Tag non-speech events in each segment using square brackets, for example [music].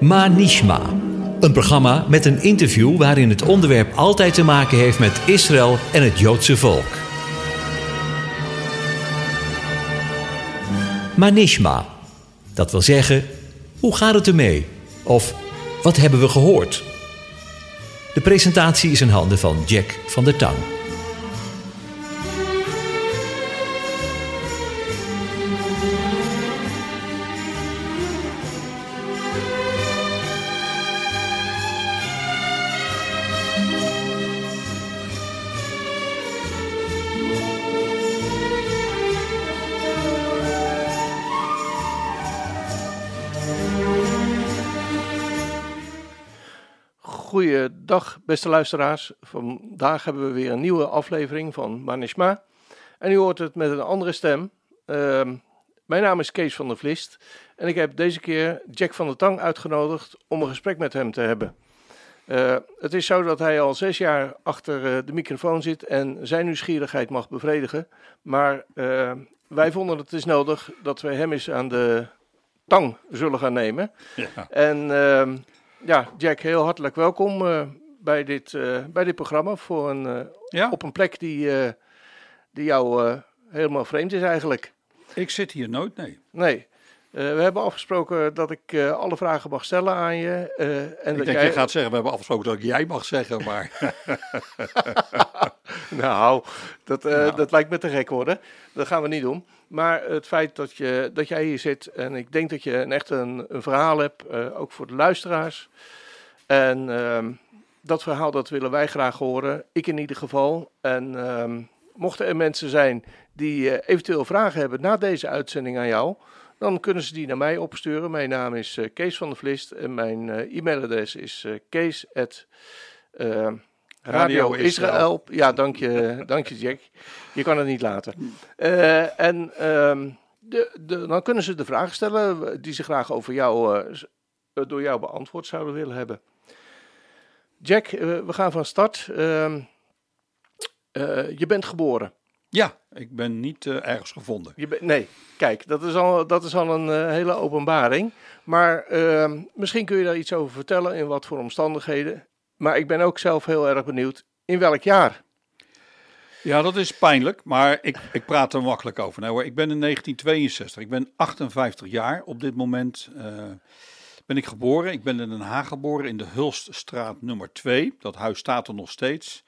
Manishma. Een programma met een interview waarin het onderwerp altijd te maken heeft met Israël en het Joodse volk. Manishma. Dat wil zeggen, hoe gaat het ermee? Of wat hebben we gehoord? De presentatie is in handen van Jack van der Tang. Beste luisteraars. Vandaag hebben we weer een nieuwe aflevering van Manishma. En u hoort het met een andere stem. Ehm, mijn naam is Kees van der Vlist. En ik heb deze keer Jack van der Tang uitgenodigd om een gesprek met hem te hebben. Eh, het is zo dat hij al zes jaar achter eh, de microfoon zit en zijn nieuwsgierigheid mag bevredigen. Maar eh, wij vonden het is nodig dat we hem eens aan de tang zullen gaan nemen. Ja. En ehm, ja, Jack, heel hartelijk welkom bij, dit, eh, bij dit programma voor een, eh, Ja, op een plek die, eh, die jou helemaal vreemd is eigenlijk. ik zit hier nooit, nee. Nee, we hebben afgesproken dat ik alle vragen mag stellen aan je. en ik dat denk, jij... je gaat zeggen, we hebben afgesproken dat ik jij mag zeggen, maar [laughs] Nou, dat, Nou. dat lijkt me te gek worden. Dat gaan we niet doen. Maar het feit dat, je, dat jij hier zit en ik denk dat je een, echt een, een verhaal hebt, ook voor de luisteraars. En ehm, dat verhaal dat willen wij graag horen, ik in ieder geval. En ehm, mochten er mensen zijn die eh, eventueel vragen hebben na deze uitzending aan jou, dan kunnen ze die naar mij opsturen. Mijn naam is eh, Kees van der Vlist en mijn eh, e-mailadres is kees. at, eh, Radio Israël. Ja, dank je, [laughs] dank je Jack. Je kan het niet laten. En ehm, de, de, dan kunnen ze de vragen stellen die ze graag over jou, door jou beantwoord zouden willen hebben. Jack, eh, we gaan van start. Ehm, eh, je bent geboren. ja, ik ben niet eh, ergens gevonden. Je nee, kijk, dat is al, dat is al een hele openbaring. Maar ehm, misschien kun je daar iets over vertellen, in wat voor omstandigheden. Maar ik ben ook zelf heel erg benieuwd, in welk jaar? Ja, dat is pijnlijk, maar ik, ik praat er makkelijk over. Nou, hoor, ik ben in 1962, ik ben 58 jaar op dit moment. eh, ben ik geboren. Ik ben in Den Haag geboren in de Hulststraat nummer 2. Dat huis staat er nog steeds.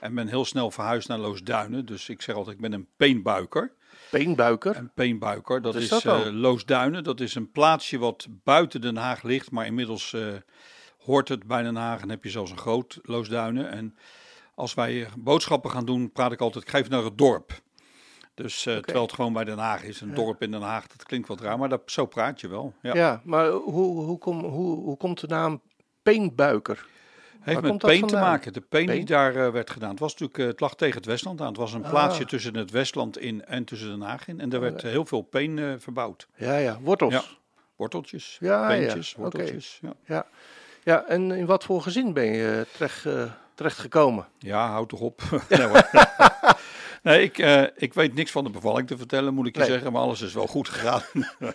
En ben heel snel verhuisd naar Loosduinen. Dus ik zeg altijd, ik ben een peenbuiker. Peenbuiker. Een peenbuiker, dat is, is dat dan? eh, Loosduinen. Dat is een plaatsje wat buiten Den Haag ligt, maar inmiddels eh, hoort het bij Den Haag en heb je zelfs een groot Loosduinen. En als wij eh, boodschappen gaan doen, praat ik altijd, ik ga even naar het dorp. Dus eh, terwijl het gewoon bij Den Haag is, een dorp in Den Haag, dat klinkt wat raar, maar dat, zo praat je wel. Ja. Ja, maar hoe, hoe, kom, hoe, hoe komt de naam Peenbuiker? Heeft Waar met peen te maken. De peen, die daar eh, werd gedaan. Het was natuurlijk, eh, het lag tegen het Westland aan. Het was een Ah. plaatsje tussen het Westland in en tussen Den Haag in. En daar werd eh, heel veel peen verbouwd. Ja, ja, wortels. Ja. Ja, Worteltjes, Ja, ja. peentjes, worteltjes. Ja. ja. en in wat voor gezin ben je terecht, terecht gekomen? Ja, houd toch op. [laughs] [laughs] nee. Nee ik, eh, ik weet niks van de bevalling te vertellen, moet ik je Nee. zeggen. Maar alles is wel goed gegaan. [laughs]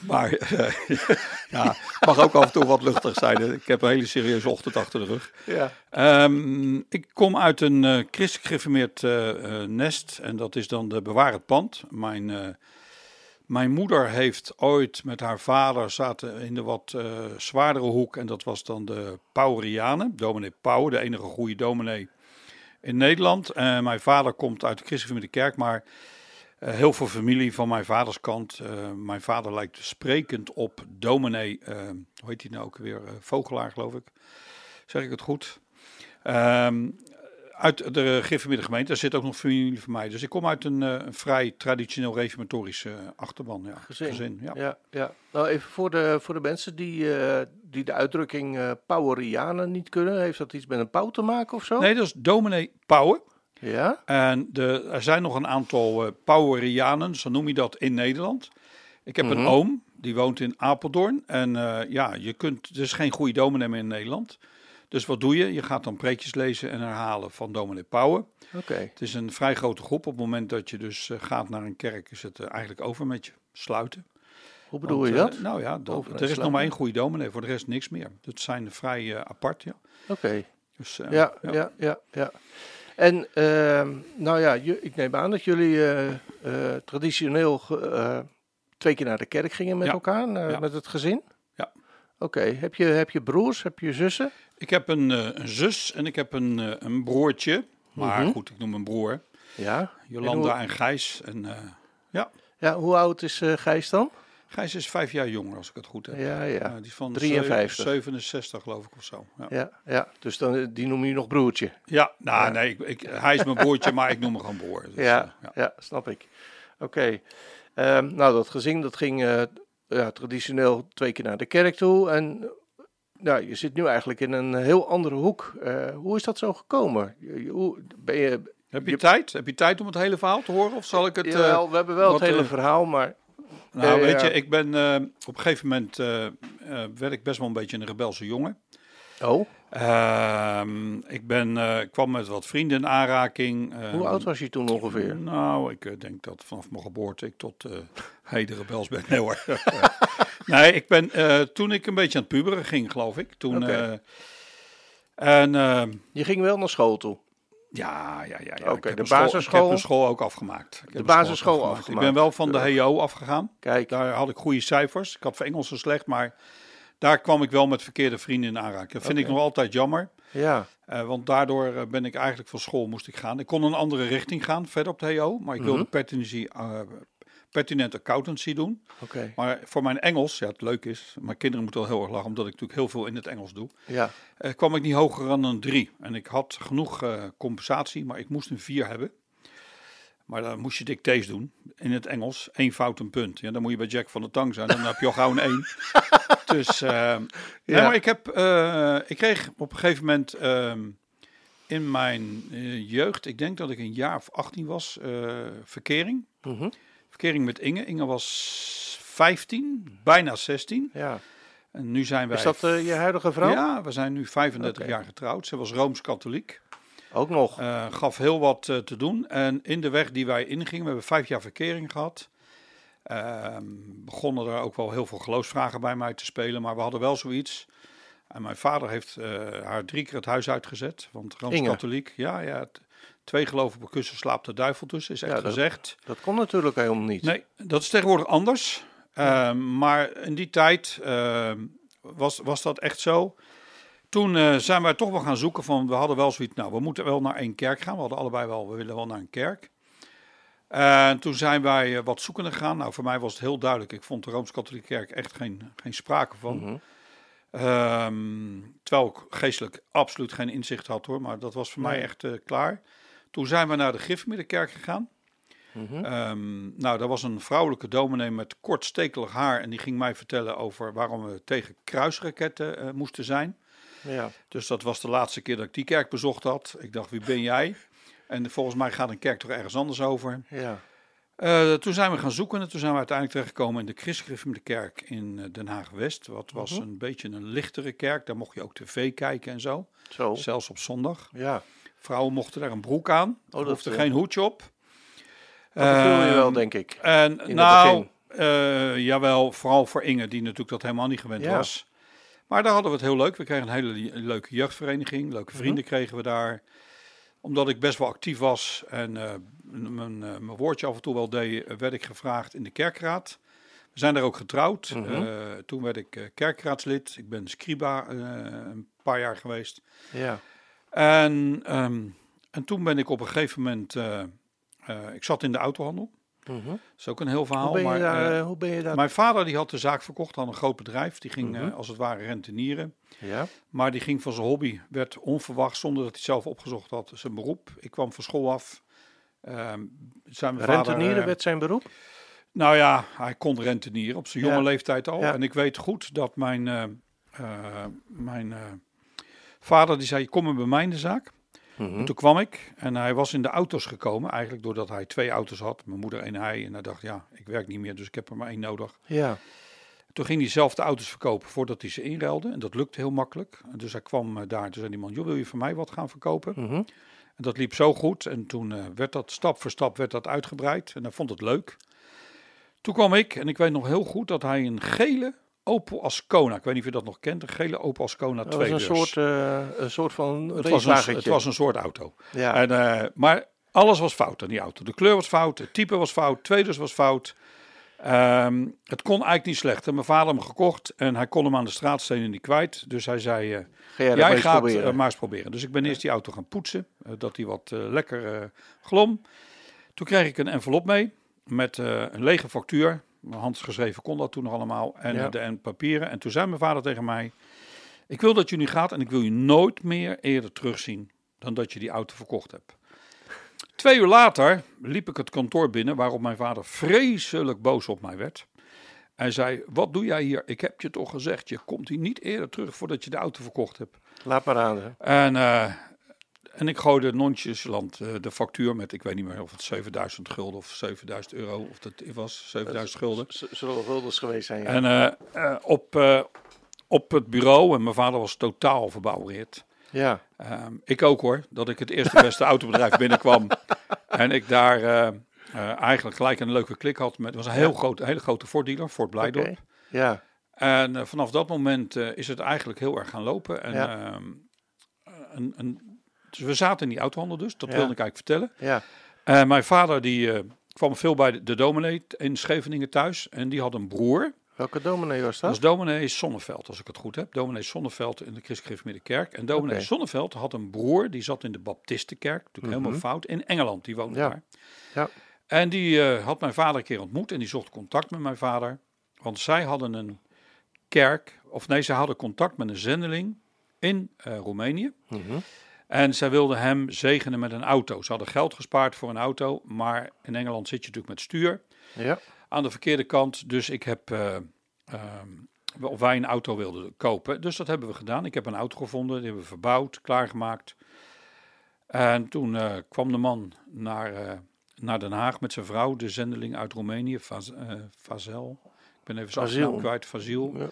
maar eh, [laughs] ja, het mag ook af en toe wat luchtig zijn. Ik heb een hele serieuze ochtend achter de rug. Ja. Ehm, ik kom uit een christelijk gereformeerd eh, eh, nest. En dat is dan de Bewaar het Pand. Mijn, mijn moeder heeft ooit met haar vader zaten in de wat zwaardere hoek. En dat was dan de Pauwerianen. Dominee Pauw, de enige goede dominee in Nederland. En mijn vader komt uit de christelijke kerk, maar eh, heel veel familie van mijn vaders kant. eh, mijn vader lijkt sprekend op dominee, eh, hoe heet hij nou ook weer? Eh, Vogelaar, geloof ik. Zeg ik het goed? Ehm, uit de gereformeerde gemeente, daar zit ook nog familie van mij. Dus ik kom uit een, eh, een vrij traditioneel reformatorische eh, achterban. Ja, Gezin. ja. Ja, ja. Nou, even voor de, voor de mensen die, eh, die de uitdrukking eh Pauwerianen niet kunnen. Heeft dat iets met een pauw te maken of zo? Nee, dat is dominee Pauwen. Ja? En de, er zijn nog een aantal uh, Pauwerianen, zo noem je dat in Nederland. Ik heb Mhm. een oom, die woont in Apeldoorn. En ja, je kunt, er is geen goede dominee meer in Nederland. Dus wat doe je? Je gaat dan preekjes lezen en herhalen van dominee Pauwen. Oké. Het is een vrij grote groep. Op het moment dat je dus eh, gaat naar een kerk, is het eh, eigenlijk over met je. Sluiten. Hoe bedoel Want, je eh, dat? nou ja, dat- er is nog maar één goede dominee, voor de rest niks meer. Dat zijn vrij apart, ja. Oké. Dus, Ja, ja, ja, ja. En ehm, nou ja, ik neem aan dat jullie traditioneel twee keer naar de kerk gingen met Ja. elkaar, Ja. met het gezin. Oké, heb, je, heb je broers, heb je zussen? Ik heb een, eh, een zus en ik heb een, eh, een broertje. Maar Mhm. goed, ik noem hem broer. Ja. Jolanda En en, Gijs. En eh, ja, Ja, hoe oud is Gijs dan? Gijs is vijf jaar jonger als ik het goed heb. Ja, ja. Die is van 53. 67 geloof ik of zo. Ja, ja. Ja, dus dan, die noem je nog broertje. nou Ja. nee, ik, ik, hij is mijn broertje, maar ik noem hem gewoon broer. Dus, ja, ja. snap ik. Oké. Ehm, nou, dat gezin dat ging ja, traditioneel twee keer naar de kerk toe. En eh, nou, je zit nu eigenlijk in een heel andere hoek. Eh, hoe is dat zo gekomen? Hoe, ben je, Heb je, Je- tijd? Heb je tijd om het hele verhaal te horen? Of zal ik het... eh, Jawel, we hebben wel het wat, hele eh, verhaal, maar... nou, eh, weet ja. je, ik ben eh, op een gegeven moment... eh, eh, werd ik best wel een beetje een rebelse jongen. Oh, Ehm, ik ben, eh, kwam met wat vrienden in aanraking. hoe Ehm, oud was je toen ongeveer? Nou, ik eh, denk dat vanaf mijn geboorte ik tot eh heden rebels ben. Nee hoor. [laughs] nee, ik ben toen ik een beetje aan het puberen ging, geloof ik. Toen, en eh, Je ging wel naar school toe. ja, ja, ja. ja. Oké, Ik heb de mijn school- Ik basisschool- heb mijn school ook afgemaakt. Ik mijn basisschool afgemaakt. Ik ben wel van de HEO afgegaan. Kijk, Daar had ik goede cijfers. Ik had voor Engels zo slecht, maar daar kwam ik wel met verkeerde vrienden in aanraking. Dat vind ik nog altijd jammer. ja. Eh, want daardoor eh, ben ik eigenlijk van school moest ik gaan. Ik kon een andere richting gaan, verder op de HEO. Maar ik wilde pertinency, eh, pertinent accountancy doen. Oké, Maar voor mijn Engels, ja het leuk is, mijn kinderen moeten wel heel erg lachen, omdat ik natuurlijk heel veel in het Engels doe. ja. eh, kwam ik niet hoger dan een 3. En ik had genoeg eh, compensatie, maar ik moest een 4 hebben. Maar dan moest je dictées doen in het Engels. Eén fout, een punt. Ja, dan moet je bij Jack van de Tang zijn. Dan heb je al gauw een 1. [laughs] dus, nee, Ja. maar ik, heb, eh, ik kreeg op een gegeven moment ehm, in mijn eh, jeugd, ik denk dat ik een jaar of 18 was, eh, verkering. Mhm. Verkering met Inge. Inge was 15, bijna 16. ja. En nu zijn wij... Is dat je huidige vrouw? Ja, we zijn nu 35 Oké. jaar getrouwd. Ze was Rooms-Katholiek. Ook nog. Eh, gaf heel wat eh, te doen. En in de weg die wij ingingen, we hebben vijf jaar verkering gehad. Ehm, begonnen er ook wel heel veel geloofsvragen bij mij te spelen. Maar we hadden wel zoiets. En mijn vader heeft eh, haar drie keer het huis uitgezet. Want Rooms-Katholiek, ja, ja. Twee geloven een kussen slaapt de duivel tussen, is echt Ja, dat- gezegd. Dat kon natuurlijk helemaal niet. Nee, dat is tegenwoordig anders. Ehm, maar in die tijd ehm, was, was dat echt zo. Toen eh, zijn wij toch wel gaan zoeken van, we hadden wel zoiets, nou, we moeten wel naar één kerk gaan. We hadden allebei wel, we willen wel naar een kerk. En toen zijn wij eh, wat zoekende gegaan. Nou, voor mij was het heel duidelijk. Ik vond de Rooms-Katholieke Kerk echt geen, geen sprake van. Mhm. Ehm, terwijl ik geestelijk absoluut geen inzicht had hoor, maar dat was voor mij echt eh, klaar. Toen zijn we naar de Griffemiddenkerk gegaan. Ehm, nou, daar was een vrouwelijke dominee met kort stekelig haar en die ging mij vertellen over waarom we tegen kruisraketten moesten zijn. Ja. Dus dat was de laatste keer dat ik die kerk bezocht had. Ik dacht, wie ben jij? En volgens mij gaat een kerk toch ergens anders over. Ja. Eh, toen zijn we gaan zoeken en toen zijn we uiteindelijk terechtgekomen in de Christelijke Kerk in eh, Den Haag-West. Wat was Mhm. een beetje een lichtere kerk. Daar mocht je ook tv kijken en zo. Zo. Zelfs op zondag. Ja. Vrouwen mochten daar een broek aan. Oh, dat, er eh, geen hoedje op. Dat voel je wel, Ehm, denk ik. En in nou, jawel, vooral voor Inge, die natuurlijk dat helemaal niet gewend Ja. was. Maar daar hadden we het heel leuk. We kregen een hele leuke jeugdvereniging. Leuke Mhm. vrienden kregen we daar. Omdat ik best wel actief was en eh, mijn, eh, mijn woordje af en toe wel deed, eh, werd ik gevraagd in de kerkraad. We zijn daar ook getrouwd. Mhm. Toen werd ik kerkraadslid. Ik ben scriba een paar jaar geweest. Ja. En, ehm, en toen ben ik op een gegeven moment... ik zat in de autohandel. Mhm. Dat is ook een heel verhaal. Hoe ben je maar, daar? eh, eh, hoe ben je daar? mijn vader die had de zaak verkocht, had een groot bedrijf. Die ging Mhm. eh, als het ware rentenieren. ja. Maar die ging van zijn hobby, werd onverwacht, zonder dat hij zelf opgezocht had, zijn beroep. Ik kwam van school af. Ehm zijn mijn vader, Rentenieren eh, werd zijn beroep. Nou ja, hij kon rentenieren op zijn Ja. jonge leeftijd al. Ja. En ik weet goed dat mijn, eh, eh, mijn eh, vader, die zei, kom maar bij mij in de zaak. Mhm. En toen kwam ik en hij was in de auto's gekomen, eigenlijk doordat hij twee auto's had. Mijn moeder en hij. En hij dacht, ja, ik werk niet meer, dus ik heb er maar één nodig. Ja. Toen ging hij zelf de auto's verkopen voordat hij ze inruilde. En dat lukte heel makkelijk. En Dus hij kwam eh, daar. Toen zei die man, joh, wil je voor mij wat gaan verkopen? Mhm. En dat liep zo goed. En toen eh, werd dat stap voor stap werd dat uitgebreid. En hij vond het leuk. Toen kwam ik en ik weet nog heel goed dat hij een gele Opel Ascona, ik weet niet of je dat nog kent, een gele Opel Ascona Dat was 2 een soort, eh, een soort van het, was een, racewagentje. het was een soort auto. ja. En, eh, maar alles was fout aan die auto. De kleur was fout, het type was fout, tweedeurs was fout. Ehm, het kon eigenlijk niet slecht. En mijn vader hem gekocht en hij kon hem aan de straatstenen niet kwijt. Dus hij zei, Ga jij gaat proberen? maar eens proberen. Dus ik ben eerst die auto gaan poetsen, dat hij wat lekker glom. Toen kreeg ik een envelop mee met een lege factuur. Handgeschreven kon dat toen nog allemaal. En, Ja. eh, de, en papieren. En toen zei mijn vader tegen mij, ik wil dat je nu gaat en ik wil je nooit meer eerder terugzien dan dat je die auto verkocht hebt. Twee uur later liep ik het kantoor binnen waarop mijn vader vreselijk boos op mij werd. Hij zei, wat doe jij hier? Ik heb je toch gezegd, je komt hier niet eerder terug voordat je de auto verkocht hebt. Laat maar aan. hè. En, eh, en ik gooide nonchalant eh, de factuur met, ik weet niet meer of het 7000 gulden of 7000 euro, of dat was 7000 gulden. Z- Zullen wel guldens geweest zijn. Ja. En eh, eh, op, eh, op het bureau, en mijn vader was totaal verbouwereerd. ja. Ehm, ik ook hoor, dat ik het eerste beste autobedrijf [laughs] binnenkwam. En ik daar eh, eh, eigenlijk gelijk een leuke klik had. Met, het was een heel groot, een hele grote Ford dealer, Fort Blijdorp. Ja. En eh, vanaf dat moment eh, is het eigenlijk heel erg gaan lopen. En, Ja. ehm, een, een, dus we zaten in die autohandel dus, dat Ja. wilde ik eigenlijk vertellen. Ja. En mijn vader die eh, kwam veel bij de, de dominee in Scheveningen thuis. En die had een broer. Welke dominee was Dat dat? was dominee Sonneveld, als ik het goed heb. Dominee Sonneveld in de Christelijke Middenkerk. En dominee Oké. Sonneveld had een broer, die zat in de Baptistenkerk, natuurlijk helemaal Mhm. fout, in Engeland. Die woonde Ja. daar. Ja. En die eh, had mijn vader een keer ontmoet en die zocht contact met mijn vader. Want zij hadden een kerk, of nee, ze hadden contact met een zendeling in eh, Roemenië. Mhm. En zij wilden hem zegenen met een auto. Ze hadden geld gespaard voor een auto, maar in Engeland zit je natuurlijk met stuur Ja. aan de verkeerde kant. Dus ik heb, ehm, of wij een auto wilden kopen. Dus dat hebben we gedaan. Ik heb een auto gevonden, die hebben we verbouwd, klaargemaakt. En toen eh, kwam de man naar, eh, naar Den Haag met zijn vrouw, de zendeling uit Roemenië, Vaz, Vazel. Ik ben even zijn naam kwijt, Vaziel. Ja.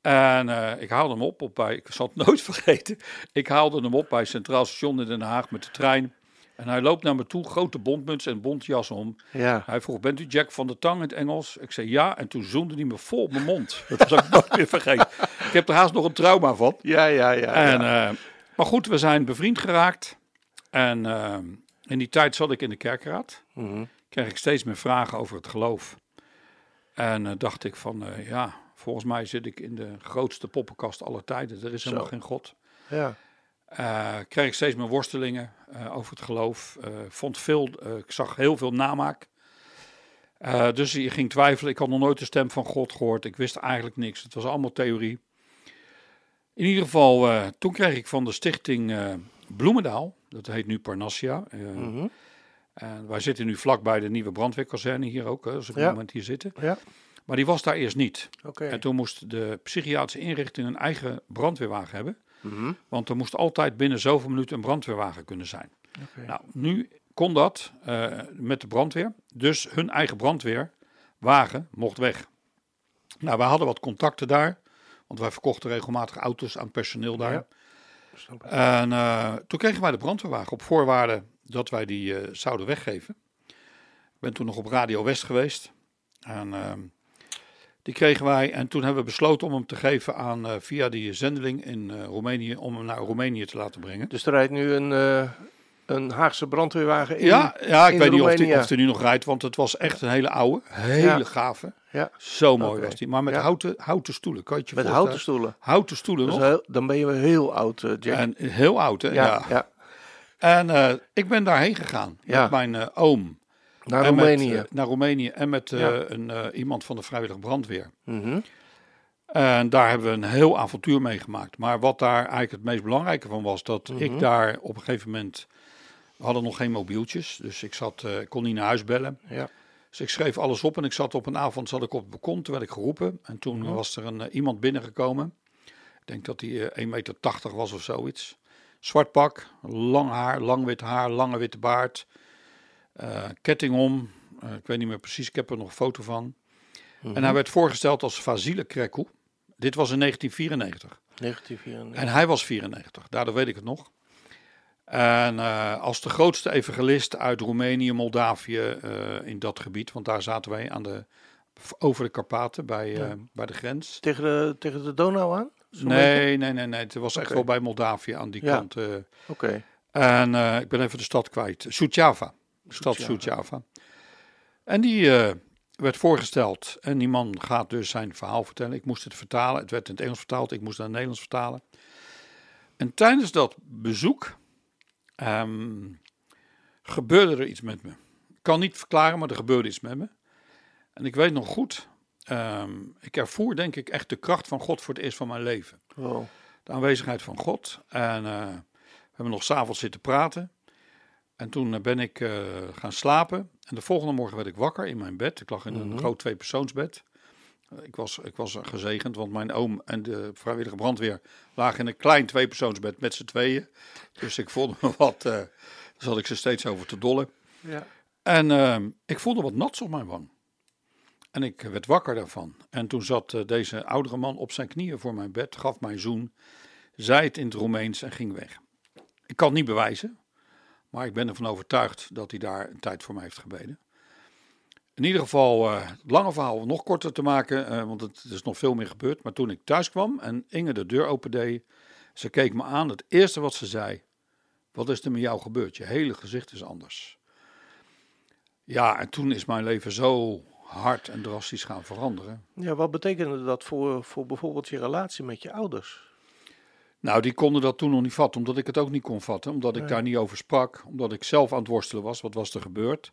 En eh, ik haalde hem op, op bij, ik zal het [laughs] nooit vergeten, ik haalde hem op bij Centraal Station in Den Haag met de trein. En hij loopt naar me toe, grote bontmuts en bontjas om. Ja. Hij vroeg, bent u Jack van der Tang in het Engels? Ik zei ja, en toen zoende hij me vol op mijn mond. [laughs] Dat zal ik nooit meer vergeten. Ik heb er haast nog een trauma van. Ja, ja, ja. En, ja. eh, maar goed, we zijn bevriend geraakt. En eh, in die tijd zat ik in de kerkraad. Mhm. Kreeg ik steeds meer vragen over het geloof. En eh, dacht ik van, ja, volgens mij zit ik in de grootste poppenkast aller tijden. Er is helemaal Zo. geen God. ja. Eh, kreeg ik steeds meer worstelingen eh, over het geloof. Eh, vond veel, ik zag heel veel namaak. Dus je ging twijfelen. Ik had nog nooit de stem van God gehoord. Ik wist eigenlijk niks. Het was allemaal theorie. In ieder geval, toen kreeg ik van de stichting Bloemendaal, dat heet nu Parnassia. en wij zitten nu vlakbij de nieuwe brandweerkazerne hier ook, als we op Ja. het moment hier zitten. Ja. Maar die was daar eerst niet. En toen moest de psychiatrische inrichting een eigen brandweerwagen hebben. Mhm. Want er moest altijd binnen zoveel minuten een brandweerwagen kunnen zijn. Nou, nu kon dat eh, met de brandweer. Dus hun eigen brandweerwagen mocht weg. Nou, wij hadden wat contacten daar. Want wij verkochten regelmatig auto's aan personeel daar. Ja. En eh, toen kregen wij de brandweerwagen op voorwaarde dat wij die eh, zouden weggeven. Ik ben toen nog op Radio West geweest. En ehm, die kregen wij. En toen hebben we besloten om hem te geven aan eh, via die zendeling in eh, Roemenië. Om hem naar Roemenië te laten brengen. Dus er rijdt nu een, eh, een Haagse brandweerwagen in. Ja, ja ik in weet niet of die, Roemenië. of die nu nog rijdt, want het was echt een hele oude, hele Ja. gave. Ja. Zo mooi was die. Maar met Ja. houten, houten stoelen, kan je Met voorstellen? houten stoelen. Houten stoelen Dus nog. heel- dan ben je wel heel oud, Jack. En heel oud, hè? Ja. ja. En ik ben daarheen gegaan met mijn oom. Naar en Roemenië. eh, naar Roemenië en met eh, Ja. een, eh, iemand van de vrijwillige brandweer. Mhm. En daar hebben we een heel avontuur meegemaakt. Maar wat daar eigenlijk het meest belangrijke van was, dat Mhm. ik daar op een gegeven moment... We hadden nog geen mobieltjes, dus ik zat, ik kon niet naar huis bellen. Ja. Dus ik schreef alles op en ik zat op een avond zat ik op het balkon, toen werd ik geroepen. En toen Mhm. was er een, iemand binnengekomen. Ik denk dat hij eh, 1,80 meter was of zoiets. Zwart pak, lang haar, lang wit haar, lange witte baard. Eh, ketting om, eh, ik weet niet meer precies, ik heb er nog een foto van. Mhm. En hij werd voorgesteld als Vasile Krekou. Dit was in 1994. 1994. En hij was 94, daardoor weet ik het nog. En eh, als de grootste evangelist uit Roemenië, Moldavië, in dat gebied, want daar zaten wij aan de over de Karpaten bij, Ja. bij de grens. Tegen de, tegen de Donau aan? Nee, nee, nee, nee. Het was echt wel bij Moldavië aan die Ja. kant. Oké. En ik ben even de stad kwijt. Suceava. Stad. Suceava. En die eh, werd voorgesteld. En die man gaat dus zijn verhaal vertellen. Ik moest het vertalen. Het werd in het Engels vertaald. Ik moest het naar het Nederlands vertalen. En tijdens dat bezoek ehm, gebeurde er iets met me. Ik kan niet verklaren, maar er gebeurde iets met me. En ik weet nog goed. ehm, ik ervoer denk ik echt de kracht van God voor het eerst van mijn leven Wow. de aanwezigheid van God. En eh, we hebben nog s'avonds zitten praten. En toen eh, ben ik eh, gaan slapen. En de volgende morgen werd ik wakker in mijn bed. Ik lag in een Mhm. groot tweepersoonsbed. Eh, Ik was, ik was gezegend, want mijn oom en de vrijwillige brandweer lagen in een klein tweepersoonsbed met z'n tweeën. Dus ik voelde me wat, daar zat ik ze steeds over te dollen. Ja. En ehm, ik voelde wat nats op mijn wang. En ik werd wakker daarvan. En toen zat deze oudere man op zijn knieën voor mijn bed, gaf mij een zoen, zei het in het Roemeens en ging weg. Ik kan het niet bewijzen, maar ik ben ervan overtuigd dat hij daar een tijd voor mij heeft gebeden. In ieder geval, eh, het lange verhaal nog korter te maken, eh, want het is nog veel meer gebeurd. Maar toen ik thuis kwam en Inge de deur opendeed, ze keek me aan. Het eerste wat ze zei, wat is er met jou gebeurd? Je hele gezicht is anders. Ja, en toen is mijn leven zo hard en drastisch gaan veranderen. ja, wat betekende dat voor, voor bijvoorbeeld je relatie met je ouders? Nou, die konden dat toen nog niet vatten, omdat ik het ook niet kon vatten. Omdat ik Nee. daar niet over sprak, omdat ik zelf aan het worstelen was. Wat was er gebeurd?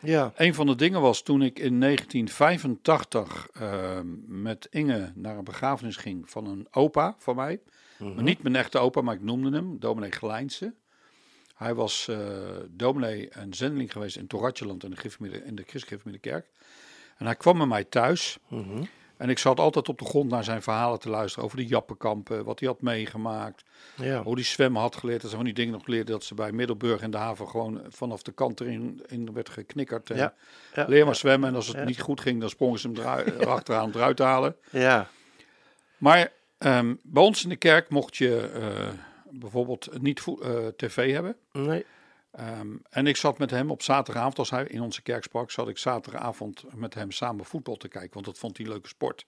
Ja. Een van de dingen was toen ik in 1985 eh, met Inge naar een begrafenis ging van een opa van mij. Maar niet mijn echte opa, maar ik noemde hem, dominee Gelijnse. Hij was eh dominee en zendeling geweest in Toratjeland in de, in de Christelijke Kerk. En hij kwam bij mij thuis. Mhm. En ik zat altijd op de grond naar zijn verhalen te luisteren over de Jappenkampen, wat hij had meegemaakt. Ja. Hoe die zwemmen had geleerd. Dat ze van die dingen nog leerde dat ze bij Middelburg in de haven gewoon vanaf de kant erin in werd geknikkerd. En Ja. Ja. Leer maar zwemmen en als het Ja. niet goed ging, dan sprongen ze hem [laughs] erachteraan om eruit te halen. Ja. Maar ehm, bij ons in de kerk mocht je eh, bijvoorbeeld niet eh, tv hebben. Nee. Ehm, en ik zat met hem op zaterdagavond, als hij in onze kerk sprak, zat ik zaterdagavond met hem samen voetbal te kijken, want dat vond hij een leuke sport.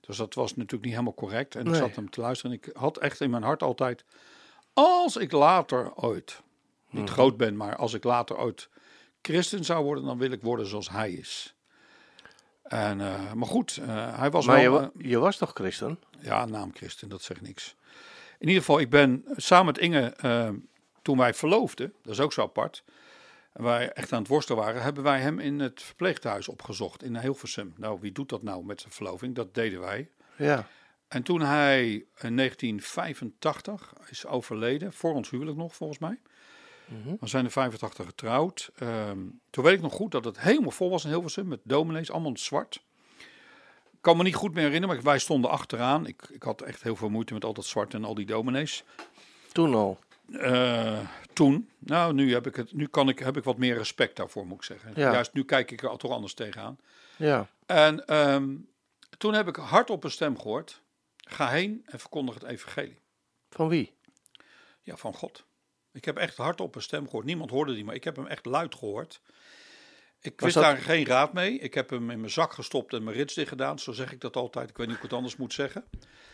Dus dat was natuurlijk niet helemaal correct. En ik zat hem te luisteren en ik had echt in mijn hart altijd, als ik later ooit, niet Mhm. groot ben, maar als ik later ooit christen zou worden, dan wil ik worden zoals hij is. En, eh, maar goed, eh, hij was Maar je, wel... wa- je was toch christen? Ja, naam Christen, dat zegt niks. In ieder geval, ik ben samen met Inge, eh, toen wij verloofden, dat is ook zo apart, en wij echt aan het worstelen waren, hebben wij hem in het verpleeghuis opgezocht in Hilversum. Nou, wie doet dat nou met zijn verloving? Dat deden wij. Ja. En toen hij in 1985 is overleden, voor ons huwelijk nog volgens mij. Mhm. We zijn in 85 getrouwd. Ehm, toen weet ik nog goed dat het helemaal vol was in Hilversum met dominees, allemaal in het zwart. Ik kan me niet goed meer herinneren, maar wij stonden achteraan. Ik, ik had echt heel veel moeite met al dat zwart en al die dominees. Toen al. Eh, toen, nou nu, heb ik, het, nu kan ik, heb ik wat meer respect daarvoor, moet ik zeggen. Ja. Juist nu kijk ik er toch anders tegenaan. Ja. En ehm, toen heb ik hard op een stem gehoord. Ga heen en verkondig het evangelie. Van wie? Ja, van God. Ik heb echt hard op een stem gehoord. Niemand hoorde die, maar ik heb hem echt luid gehoord. Ik Was wist dat- daar geen raad mee. Ik heb hem in mijn zak gestopt en mijn rits dicht gedaan. Zo zeg ik dat altijd. Ik weet niet hoe ik het anders moet zeggen.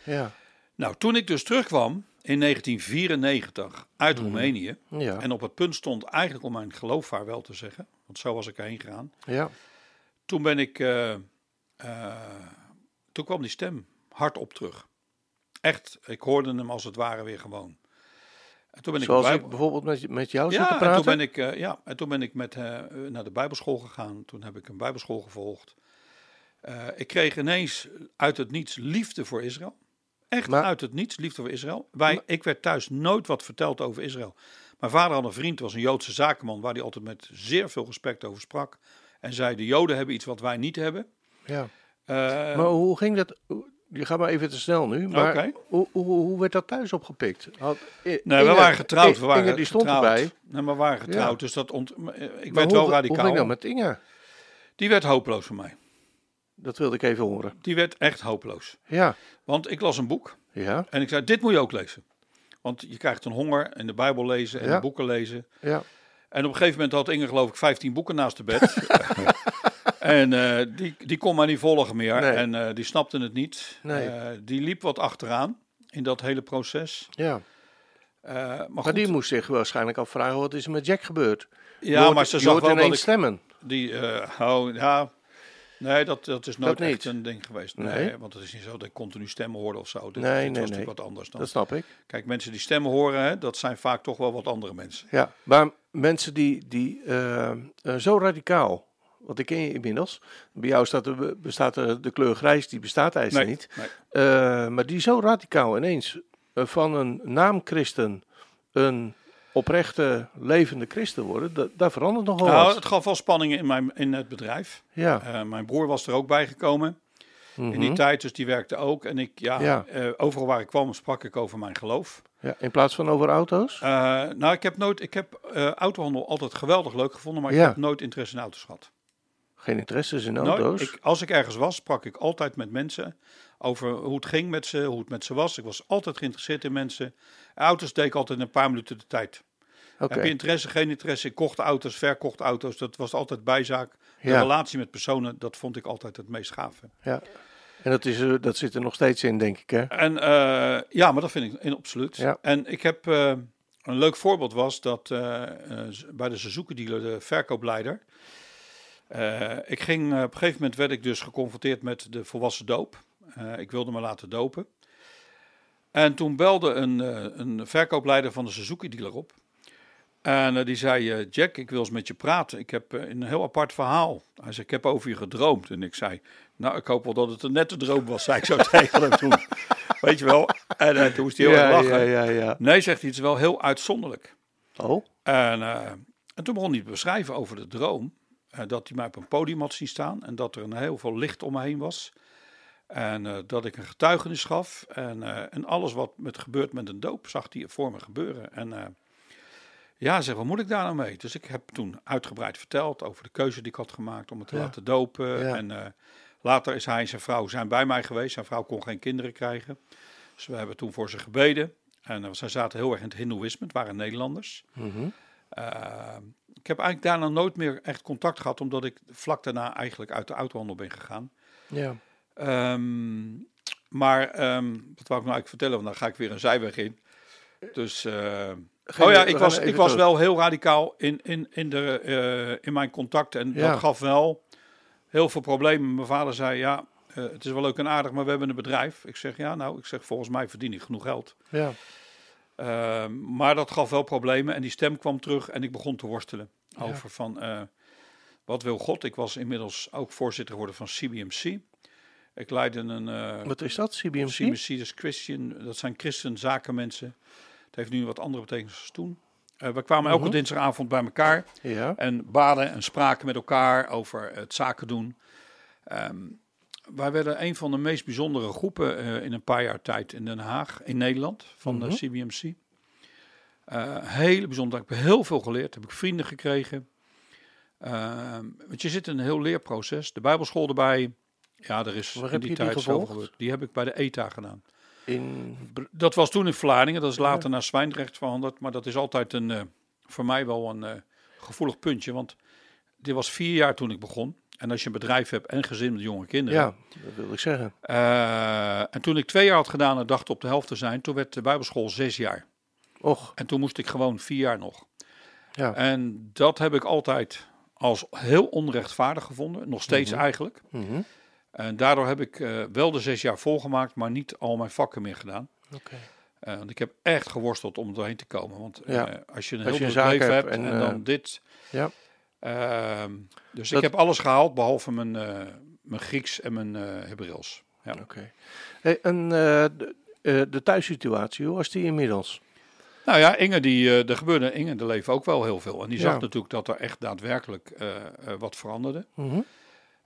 Ja. Nou, toen ik dus terugkwam in 1994 uit Roemenië. Ja. En op het punt stond eigenlijk om mijn geloof vaarwel te zeggen. Want zo was ik erheen gegaan. Ja. Toen ben ik. eh, eh, toen kwam die stem hardop terug. Echt, ik hoorde hem als het ware weer gewoon. En toen ben ik Zoals bij- ik bijvoorbeeld met, met jou ja, te en praten. toen ben ik, eh, ja, en toen ben ik met, naar de Bijbelschool gegaan. Toen heb ik een Bijbelschool gevolgd. Ik kreeg ineens uit het niets liefde voor Israël. Echt Maar- uit het niets liefde voor Israël. Wij, ik werd thuis nooit wat verteld over Israël. Mijn vader had een vriend, was een Joodse zakenman, waar hij altijd met zeer veel respect over sprak. En zei: De Joden hebben iets wat wij niet hebben. Ja. Eh, Maar hoe ging dat? Je gaat maar even te snel nu. Maar hoe, hoe, hoe werd dat thuis opgepikt? Had, we waren getrouwd. We waren Inge, die stond getrouwd. erbij. Nee, maar we waren getrouwd. Ja. Dus dat ont, ik Maar werd hoe, wel Hoe radicaal. ging dat met Inge? Die werd hopeloos voor mij. Dat wilde ik even horen. Die werd echt hopeloos. Ja. Want ik las een boek. Ja. En ik zei, dit moet je ook lezen. Want je krijgt een honger en de Bijbel lezen en Ja. de boeken lezen. Ja. En op een gegeven moment had Inge geloof ik 15 boeken naast de bed. [laughs] En eh, die, die kon maar niet volgen meer. Nee. En eh, die snapte het niet. Nee. Eh, die liep wat achteraan in dat hele proces. Ja. Maar Maar goed, die moest zich waarschijnlijk afvragen, wat is er met Jack gebeurd? Ja, maar ze zag wel dat ik... stemmen. Die, oh, ja... Nee, dat, dat is nooit Dat echt een ding geweest. Nee, Nee? want het is niet zo dat ik continu stemmen hoorde of zo. Dit, Nee, nee, was natuurlijk wat anders dan. Dat snap ik. Kijk, mensen die stemmen horen, hè, dat zijn vaak toch wel wat andere mensen. Ja, maar mensen die, die eh, eh, zo radicaal, want ik ken je inmiddels. Bij jou staat er, bestaat de kleur grijs, die bestaat eigenlijk Nee, niet. nee. Eh, maar die zo radicaal ineens van een naamchristen een oprechte, levende christen worden, da- daar verandert nogal Nou, wat. het gaf wel spanningen in, mijn, in het bedrijf. Ja. Eh, mijn broer was er ook bij gekomen in die Mhm. tijd, dus die werkte ook. En ik, ja, Ja. eh, overal waar ik kwam sprak ik over mijn geloof. ja. In plaats van over auto's? Eh, nou, ik heb nooit, ik heb autohandel altijd geweldig leuk gevonden, maar ik heb nooit interesse in auto's gehad. Geen interesses in Nooit. auto's? Ik, als ik ergens was, sprak ik altijd met mensen over hoe het ging met ze, hoe het met ze was. Ik was altijd geïnteresseerd in mensen. Auto's deed ik altijd een paar minuten de tijd. Heb je interesse, geen interesse? Ik kocht auto's, verkocht auto's. Dat was altijd bijzaak. De Ja. relatie met personen, dat vond ik altijd het meest gave. Ja. En dat, is, er- dat zit er nog steeds in, denk ik, hè? En eh, ja, maar dat vind ik in, absoluut. Ja. En ik heb eh, een leuk voorbeeld was dat eh, eh, bij de Suzuki dealer, de verkoopleider. eh, ik ging eh, op een gegeven moment werd ik dus geconfronteerd met de volwassen doop. Eh, ik wilde me laten dopen. En toen belde een, eh, een verkoopleider van de Suzuki dealer op. En eh, die zei: Jack, ik wil eens met je praten. Ik heb een heel apart verhaal. Hij zei: Ik heb over je gedroomd. En ik zei: Nou, ik hoop wel dat het een nette droom was, zei ik zo [laughs] tegen hem toen. Weet je wel? En toen moest hij heel erg ja, lachen. ja, ja, ja. Nee, zegt hij, het is wel heel uitzonderlijk. Oh, En, en toen begon hij te beschrijven over de droom. dat hij mij op een podium had zien staan en dat er een heel veel licht om me heen was. En eh, dat ik een getuigenis gaf. En, eh, en alles wat met gebeurt met een doop, zag hij voor me gebeuren. En eh, ja, zeg, wat moet ik daar nou mee? Dus ik heb toen uitgebreid verteld over de keuze die ik had gemaakt om het te Ja. laten dopen. Ja. En later is hij en zijn vrouw zijn bij mij geweest. Zijn vrouw kon geen kinderen krijgen. Dus we hebben toen voor ze gebeden. En zij zaten heel erg in het hindoeïsme. Het waren Nederlanders. mhm. Ik heb eigenlijk daarna nooit meer echt contact gehad, omdat ik vlak daarna eigenlijk uit de autohandel ben gegaan. ja. Um, maar um, wat wou ik nou eigenlijk vertellen? Want dan ga ik weer een zijweg in. Dus. Uh, oh ja, ik was, ik was wel heel radicaal in, in, in, de, uh, in mijn contact. En ja. dat gaf wel heel veel problemen. Mijn vader zei: Ja, uh, het is wel leuk en aardig, maar we hebben een bedrijf. Ik zeg: Ja, nou, ik zeg volgens mij verdien ik genoeg geld. Ja. Uh, maar dat gaf wel problemen en die stem kwam terug en ik begon te worstelen ja. over van uh, wat wil God. Ik was inmiddels ook voorzitter geworden van CBMC. Ik leidde een. Uh, wat is dat, CBMC? CBMC is Christian, dat zijn christenzakenmensen. Het heeft nu wat andere betekenis als toen. Uh, we kwamen elke -huh. dinsdagavond bij elkaar ja. en baden en spraken met elkaar over het zaken doen. Um, wij werden een van de meest bijzondere groepen uh, in een paar jaar tijd in Den Haag, in Nederland, van Mhm. de CBMC. Uh, hele bijzonder. Ik heb heel veel geleerd, heb ik vrienden gekregen. Uh, want je zit in een heel leerproces. De Bijbelschool erbij. Ja, er is Waar in die tijd zoveel gevolgd? gebeurd. Die heb ik bij de ETA gedaan. In... Dat was toen in Vlaardingen, dat is later naar Zwijndrecht veranderd. Maar dat is altijd een, uh, voor mij wel een uh, gevoelig puntje. Want dit was vier jaar toen ik begon. En als je een bedrijf hebt en gezin met jonge kinderen. Ja, dat wil ik zeggen. Uh, en toen ik twee jaar had gedaan en dacht op de helft te zijn, toen werd de Bijbelschool zes jaar. Och. En toen moest ik gewoon vier jaar nog. Ja. En dat heb ik altijd als heel onrechtvaardig gevonden. Nog steeds mm -hmm. eigenlijk. Mm -hmm. En daardoor heb ik uh, wel de zes jaar volgemaakt, maar niet al mijn vakken meer gedaan. Okay. Uh, want ik heb echt geworsteld om doorheen te komen. Want ja. uh, als je een als heel druk leven hebt en, en, dan dit. Ja. Ehm, dus Dat- ik heb alles gehaald, behalve mijn, eh, mijn Grieks en mijn eh Hebreeuws. Ja. Oké. Hey, en eh, de, eh, de thuissituatie, hoe was die inmiddels? Nou ja, Inge, die, eh, er gebeurde in Inge, er leven ook wel heel veel. En die Ja. zag natuurlijk dat er echt daadwerkelijk eh, eh, wat veranderde. Mhm.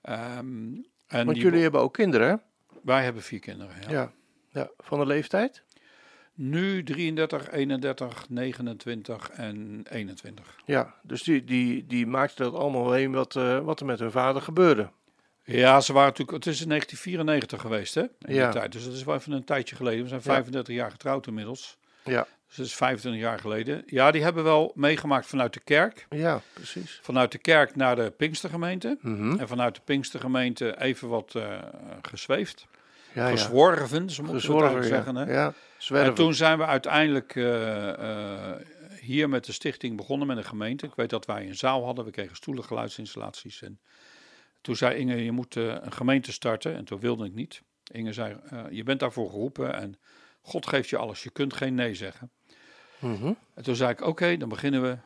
Ehm, en Want jullie hebben ook kinderen, hè? Wij hebben vier kinderen. Ja. Ja. ja. Van de leeftijd? Nu 33, 31, 29 en 21. Ja. Dus die, die, die maakten dat allemaal heen wat, eh, wat er met hun vader gebeurde. Ja, ze waren natuurlijk. Het is in 1994 geweest, hè? In Ja. die tijd. Dus dat is wel even een tijdje geleden. We zijn Ja. 35 jaar getrouwd inmiddels. Ja. Dus dat is 25 jaar geleden. Ja, die hebben wel meegemaakt vanuit de kerk. Ja, precies. Vanuit de kerk naar de Pinkstergemeente. Mhm. En vanuit de Pinkstergemeente even wat eh, gezweefd. Ja, ja. Gezworven, het ja. zeggen. Hè? Ja, zwerven. En toen zijn we uiteindelijk eh, eh, hier met de stichting begonnen met een gemeente. Ik weet dat wij een zaal hadden, we kregen stoelen, geluidsinstallaties. En toen zei Inge, je moet een gemeente starten. En toen wilde ik niet. Inge zei, je bent daarvoor geroepen en God geeft je alles. Je kunt geen nee zeggen. Mhm. En toen zei ik, oké, dan beginnen we.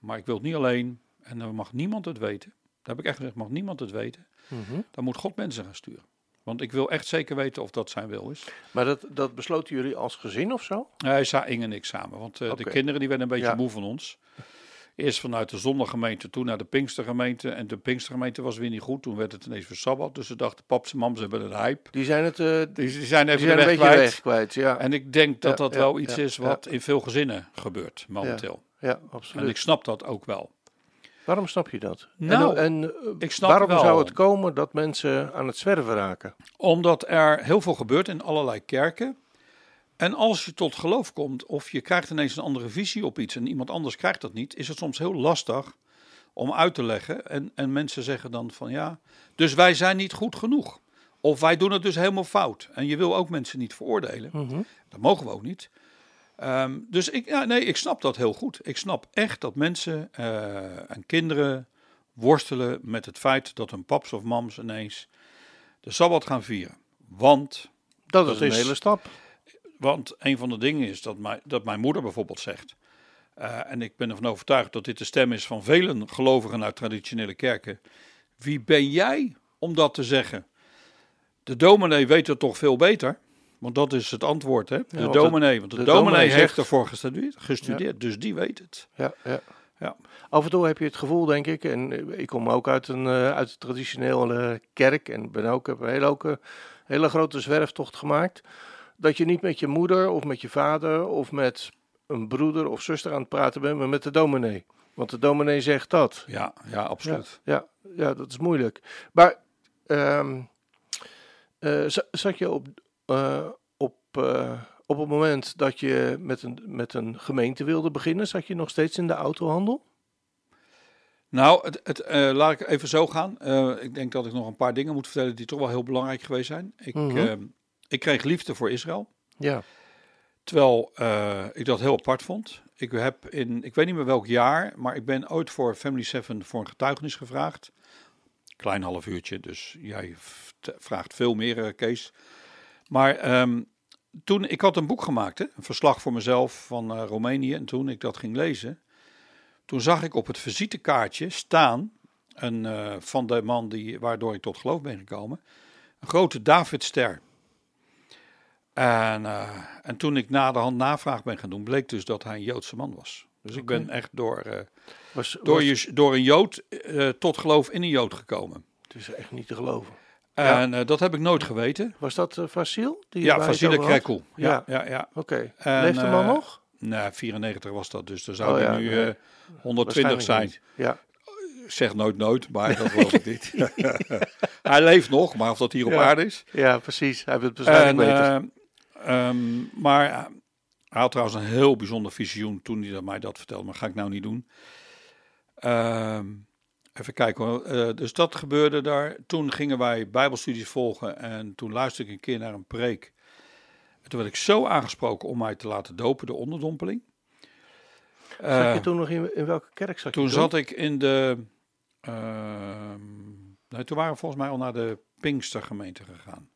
Maar ik wil het niet alleen. En dan mag niemand het weten. Daar heb ik echt gezegd, mag niemand het weten. Mhm. Dan moet God mensen gaan sturen. Want ik wil echt zeker weten of dat zijn wil is. Maar dat, dat besloten jullie als gezin of zo? Zei Inge en ik samen. Want eh, de kinderen die werden een beetje Ja. moe van ons. Eerst vanuit de zondaggemeente, toen naar de Pinkstergemeente. En de Pinkstergemeente was weer niet goed. Toen werd het ineens weer Sabbat. Dus ze dachten, paps en mams hebben een hype. Die zijn het eh, Die, die zijn die even zijn de een beetje kwijt. weg kwijt. Ja, En ik denk dat Ja, dat ja, wel iets is wat in veel gezinnen gebeurt momenteel. ja En absoluut. ik snap dat ook wel. Waarom snap je dat? Nou, en en, eh, ik snap waarom wel. zou het komen dat mensen aan het zwerven raken? Omdat er heel veel gebeurt in allerlei kerken. En als je tot geloof komt of je krijgt ineens een andere visie op iets en iemand anders krijgt dat niet, is het soms heel lastig om uit te leggen. En, en mensen zeggen dan van ja, dus wij zijn niet goed genoeg. Of wij doen het dus helemaal fout. En je wil ook mensen niet veroordelen. Mhm. Dat mogen we ook niet. Ehm, dus ik, ja, nee, ik snap dat heel goed. Ik snap echt dat mensen eh, en kinderen worstelen met het feit dat hun paps of mams ineens de Sabbat gaan vieren. Want, Dat, Dat is een hele stap. Want een van de dingen is dat, mijn dat mijn moeder bijvoorbeeld zegt. eh, en ik ben ervan overtuigd dat dit de stem is van velen gelovigen uit traditionele kerken. Wie ben jij om dat te zeggen? De dominee weet het toch veel beter? Want dat is het antwoord, hè? De de- dominee. Want de, de dominee, dominee heeft ervoor gestudeerd, gestudeerd dus die weet het. Ja, ja. Ja. Af en toe heb je het gevoel, denk ik, en ik kom ook uit een eh, uit traditionele kerk en ben ook, heb een hele, ook, een hele grote zwerftocht gemaakt, dat je niet met je moeder of met je vader of met een broeder of zuster aan het praten bent, maar met de dominee. Want de dominee zegt dat. Ja, ja, absoluut. Ja, ja, dat is moeilijk. Maar ehm, eh, za- zat je op, eh, op, eh, op het moment dat je met een, met een gemeente wilde beginnen, zat je nog steeds in de autohandel? Nou, het, het, laat ik even zo gaan. Ik denk dat ik nog een paar dingen moet vertellen die toch wel heel belangrijk geweest zijn. Ik, Mhm. eh, ik kreeg liefde voor Israël. Ja. Terwijl eh, ik dat heel apart vond. Ik heb in, ik weet niet meer welk jaar, maar ik ben ooit voor Family 7 voor een getuigenis gevraagd. Klein half uurtje, dus jij vraagt veel meer, eh, Kees. Maar ehm, toen, ik had een boek gemaakt, hè, een verslag voor mezelf van eh, Roemenië. En toen ik dat ging lezen, toen zag ik op het visitekaartje staan, een, van de man die, waardoor ik tot geloof ben gekomen, een grote Davidster. En, eh, en toen ik naderhand navraag ben gaan doen, bleek dus dat hij een Joodse man was. Dus ik ben echt door, eh, Was, door, was- je, door een Jood eh, tot geloof in een Jood gekomen. Het is echt niet te geloven. En dat heb ik nooit geweten. Was dat uh, Vasil? Die Ja, het had? Krekel. Ja, ja, ja. Oké. En, Leeft de man nog? Nou, 94 was dat, dus dan zou Oh hij ja, nu nee. eh, 120 zijn. Niet. Ja. Zeg nooit nooit, maar dat [laughs] geloof ik niet. [laughs] hij leeft nog, maar of dat hier op Ja. aarde is. ja, precies. Hij heeft het En, beter. Eh, ehm, maar eh, hij had trouwens een heel bijzonder visioen toen hij mij dat vertelde, maar ga ik nou niet doen. Ehm, even kijken hoor. Eh, dus dat gebeurde daar. Toen gingen wij bijbelstudies volgen en toen luisterde ik een keer naar een preek. En toen werd ik zo aangesproken om mij te laten dopen, de onderdompeling. zat Eh, je toen nog in, in welke kerk zat je toen zat ik in de. ehm, nee, toen waren we volgens mij al naar de Pinkstergemeente gegaan.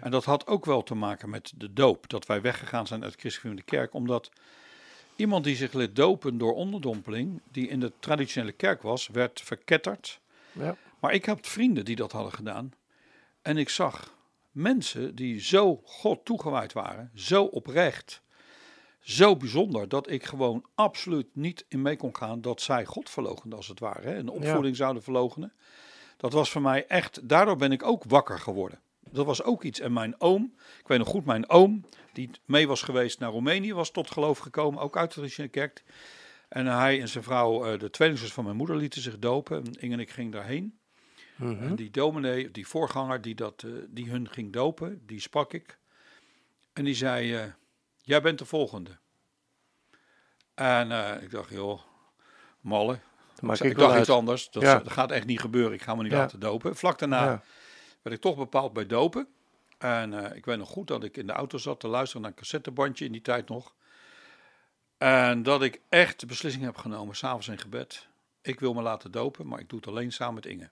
En dat had ook wel te maken met de doop. Dat wij weggegaan zijn uit de christelijke kerk. Omdat iemand die zich liet dopen door onderdompeling, die in de traditionele kerk was, werd verketterd. Ja. Maar ik had vrienden die dat hadden gedaan. En ik zag mensen die zo God toegewijd waren, zo oprecht, zo bijzonder, dat ik gewoon absoluut niet in mee kon gaan dat zij God verloochenden als het ware. Hè, een opvoeding zouden verloochenen. Dat was voor mij echt, daardoor ben ik ook wakker geworden. Dat was ook iets. En mijn oom, ik weet nog goed, mijn oom, die mee was geweest naar Roemenië, was tot geloof gekomen, ook uit de traditionele kerk. En hij en zijn vrouw, eh, de tweelingzus van mijn moeder, lieten zich dopen. En Inge en ik gingen daarheen. Mhm. En die dominee, die voorganger die, dat, eh, die hun ging dopen, die sprak ik. En die zei, eh, jij bent de volgende. En ik dacht, joh, malle. Maak ik, dacht iets anders. Dat, Ja. gaat echt niet gebeuren. Ik ga me niet Ja. laten dopen. Vlak daarna Ja. Werd ik toch bepaald bij dopen. En eh, ik weet nog goed dat ik in de auto zat te luisteren naar een cassettebandje in die tijd nog. En dat ik echt de beslissing heb genomen, s'avonds in gebed. Ik wil me laten dopen, maar ik doe het alleen samen met Inge.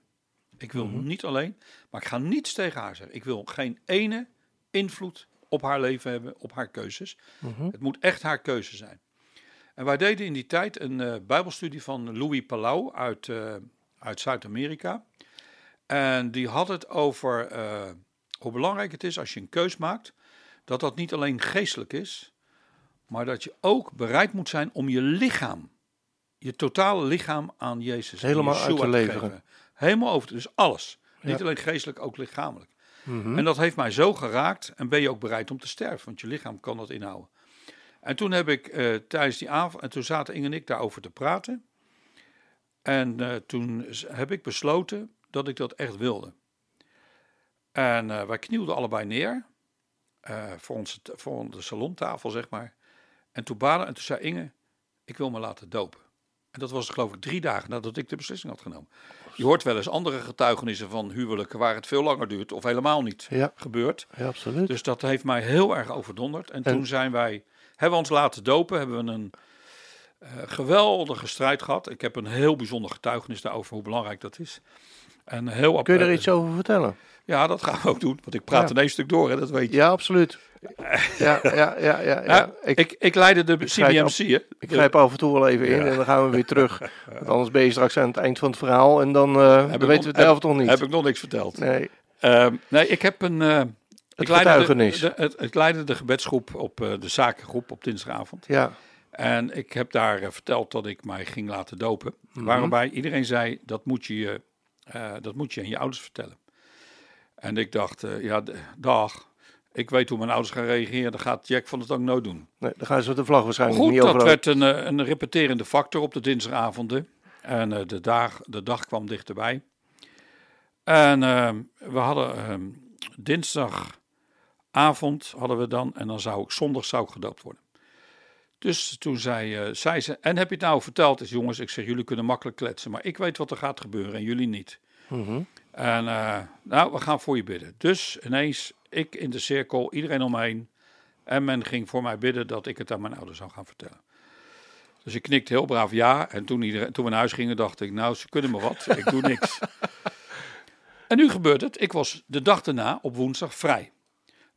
Ik wil Mhm. niet alleen, maar ik ga niets tegen haar zeggen. Ik wil geen ene invloed op haar leven hebben, op haar keuzes. Mhm. Het moet echt haar keuze zijn. En wij deden in die tijd een eh, bijbelstudie van Louis Palau uit, eh, uit Zuid-Amerika. En die had het over eh, hoe belangrijk het is als je een keus maakt, dat dat niet alleen geestelijk is, maar dat je ook bereid moet zijn om je lichaam, je totale lichaam aan Jezus, Helemaal uit te leveren. geven. Helemaal over, dus alles. Niet alleen geestelijk, ook lichamelijk. Mhm. En dat heeft mij zo geraakt. En ben je ook bereid om te sterven, want je lichaam kan dat inhouden. En toen heb ik eh, tijdens die avond, en toen zaten Inge en ik daarover te praten. En eh, toen heb ik besloten dat ik dat echt wilde. En eh, wij knielden allebei neer, eh, voor, onze, voor onze salontafel, zeg maar. En toen baden, en toen zei Inge, ik wil me laten dopen. En dat was geloof ik drie dagen nadat ik de beslissing had genomen. Je hoort wel eens andere getuigenissen van huwelijken waar het veel langer duurt of helemaal niet Ja. gebeurt. ja, absoluut. Dus dat heeft mij heel erg overdonderd. En, En- toen zijn wij, hebben we ons laten dopen, hebben we een eh, geweldige strijd gehad. Ik heb een heel bijzonder getuigenis daarover, hoe belangrijk dat is. En heel Kun je er iets over vertellen? Ja, dat gaan we ook doen, want ik praat Ja. in één stuk door, hè, dat weet je. Ja, absoluut. Ja, ja, ja, ja. ja. Ja, Ik, ik, ik, leidde de grijp CBMC, ik grijp af en toe wel even in en dan gaan we weer terug. [laughs] Want anders ben je straks aan het eind van het verhaal en dan, dan ik weten we het zelf toch niet. Heb ik nog niks verteld. Nee, Ehm, nee, ik heb een... eh, ik getuigenis. De, de, het, ik leidde de gebedsgroep op eh, de zakengroep op dinsdagavond. ja. En ik heb daar verteld dat ik mij ging laten dopen. Mhm. Waarbij iedereen zei, dat moet je, je, eh, dat moet je aan je ouders vertellen. En ik dacht, eh, ja, dag. Ik weet hoe mijn ouders gaan reageren. Dat gaat Jack van het ook nooit doen. Nee, dan gaan ze de vlag waarschijnlijk Goed, niet dat over. werd een, eh, een repeterende factor op de dinsdagavonden. En de, dag, de dag kwam dichterbij. En ehm, we hadden ehm, dinsdagavond hadden we dan. En dan zou ik zondag zou ik gedoopt worden. Dus toen zei, eh, zei ze, en heb je het nou verteld? Is jongens, ik zeg, jullie kunnen makkelijk kletsen, maar ik weet wat er gaat gebeuren en jullie niet. Mhm. En eh, nou, we gaan voor je bidden. Dus ineens, ik in de cirkel, iedereen om me heen. En men ging voor mij bidden dat ik het aan mijn ouders zou gaan vertellen. Dus ik knikte heel braaf ja. En toen, iedereen, toen we naar huis gingen, dacht ik, nou, ze kunnen me wat. Ik doe niks. [laughs] en nu gebeurt het. Ik was de dag daarna op woensdag vrij.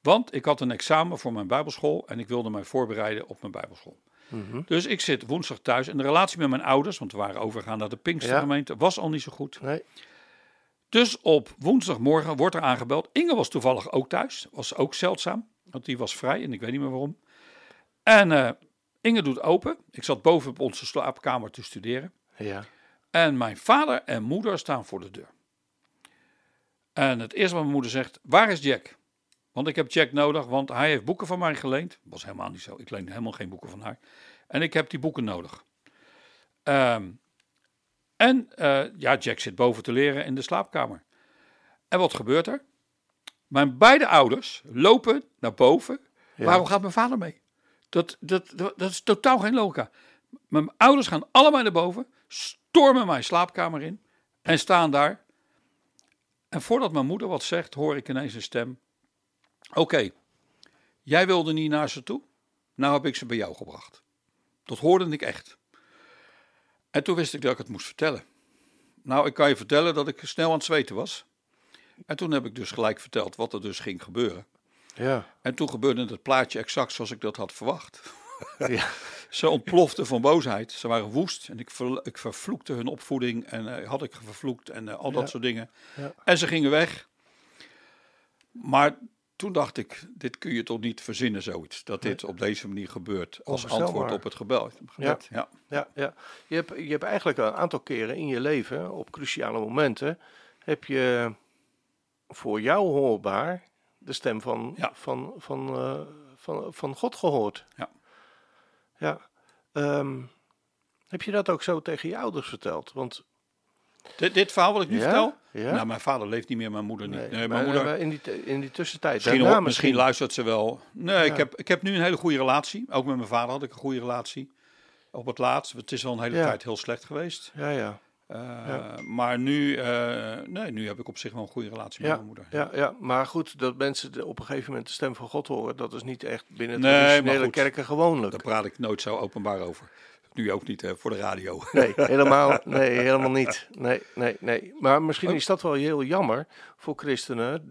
Want ik had een examen voor mijn bijbelschool en ik wilde mij voorbereiden op mijn bijbelschool. Mhm. Dus ik zit woensdag thuis en de relatie met mijn ouders, want we waren overgegaan naar de Pinkstergemeente, was al niet zo goed. Nee. Dus op woensdagmorgen wordt er aangebeld. Inge was toevallig ook thuis. Was ook zeldzaam, want die was vrij en ik weet niet meer waarom. En eh, Inge doet open. Ik zat boven op onze slaapkamer te studeren. Ja. En mijn vader en moeder staan voor de deur. En het eerste wat mijn moeder zegt, waar is Jack? Want ik heb Jack nodig, want hij heeft boeken van mij geleend. Was helemaal niet zo. Ik leen helemaal geen boeken van haar. En ik heb die boeken nodig. Ehm, en eh, ja, Jack zit boven te leren in de slaapkamer. En wat gebeurt er? Mijn beide ouders lopen naar boven. Ja. Waarom gaat mijn vader mee? Dat, dat, dat, dat is totaal geen logica. Mijn ouders gaan allemaal naar boven, stormen mijn slaapkamer in en staan daar. En voordat mijn moeder wat zegt, hoor ik ineens een stem. Oké, jij wilde niet naar ze toe, nou heb ik ze bij jou gebracht. Dat hoorde ik echt. En toen wist ik dat ik het moest vertellen. Nou, ik kan je vertellen dat ik snel aan het zweten was. En toen heb ik dus gelijk verteld wat er dus ging gebeuren. Ja. En toen gebeurde het plaatje exact zoals ik dat had verwacht. [laughs] Ja. [laughs] Ze ontploften van boosheid. Ze waren woest en ik, ver, ik vervloekte hun opvoeding en eh, had ik vervloekt en eh, al dat soort dingen. Ja. En ze gingen weg. Maar toen dacht ik, dit kun je toch niet verzinnen zoiets. Dat dit op deze manier gebeurt als antwoord op het gebel. Ja. Ja, ja. Je, hebt, je hebt eigenlijk een aantal keren in je leven, op cruciale momenten, heb je voor jou hoorbaar de stem van, Ja. van, van, eh, van, van God gehoord. Ja. Ja. Ehm, heb je dat ook zo tegen je ouders verteld? Want Dit, dit verhaal wat ik nu Ja? vertel? Ja? Nou, mijn vader leeft niet meer, mijn moeder niet. nee, Nee, maar, mijn moeder, maar in, die, in die tussentijd. Misschien, daarna misschien luistert ze wel. Nee, ik, heb, ik heb nu een hele goede relatie. Ook met mijn vader had ik een goede relatie. op het laatst. Het is al een hele tijd heel slecht geweest. Ja, ja. Eh, Ja. Maar nu, eh, nee, nu heb ik op zich wel een goede relatie met Ja, mijn moeder. Ja, ja, maar goed, dat mensen de- op een gegeven moment de stem van God horen, dat is niet echt binnen Nee, maar traditionele kerken gewoonlijk. Daar praat ik nooit zo openbaar over. Nu ook niet hè, voor de radio. [laughs] Nee, helemaal, nee, helemaal niet. Nee, nee, nee. Maar misschien is dat wel heel jammer voor christenen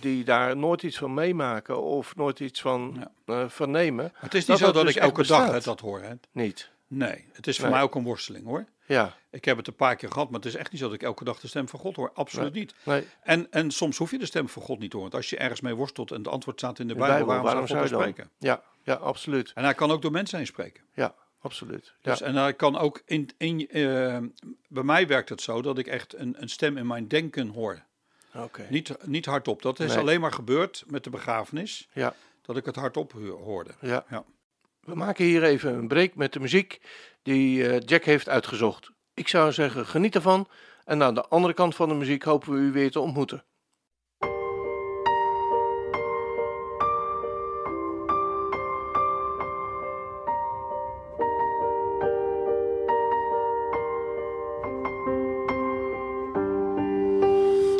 die daar nooit iets van meemaken of nooit iets van Ja. eh, vernemen. Maar het is Dat niet zo dat dus ik elke dag het dat hoor. Hè. Niet. Nee, het is voor Nee. mij ook een worsteling hoor. Ja, Ik heb het een paar keer gehad, maar het is echt niet zo dat ik elke dag de stem van God hoor. Absoluut niet. nee. En, en soms hoef je de stem van God niet te horen. Want als je ergens mee worstelt en het antwoord staat in de De Bijbel, waarom, zou God dan dan? spreken? Ja, ja, absoluut. En hij kan ook door mensen heen spreken. Ja, absoluut. Ja, Dus, en hij kan ook in, in eh, bij mij werkt het zo dat ik echt een, een stem in mijn denken hoor. oké. Niet, niet hardop. Dat is Nee. alleen maar gebeurd met de begrafenis. Ja, Dat ik het hardop hoorde. ja. Ja. We maken hier even een break met de muziek die eh, Jack heeft uitgezocht. Ik zou zeggen, geniet ervan. En aan de andere kant van de muziek hopen we u weer te ontmoeten.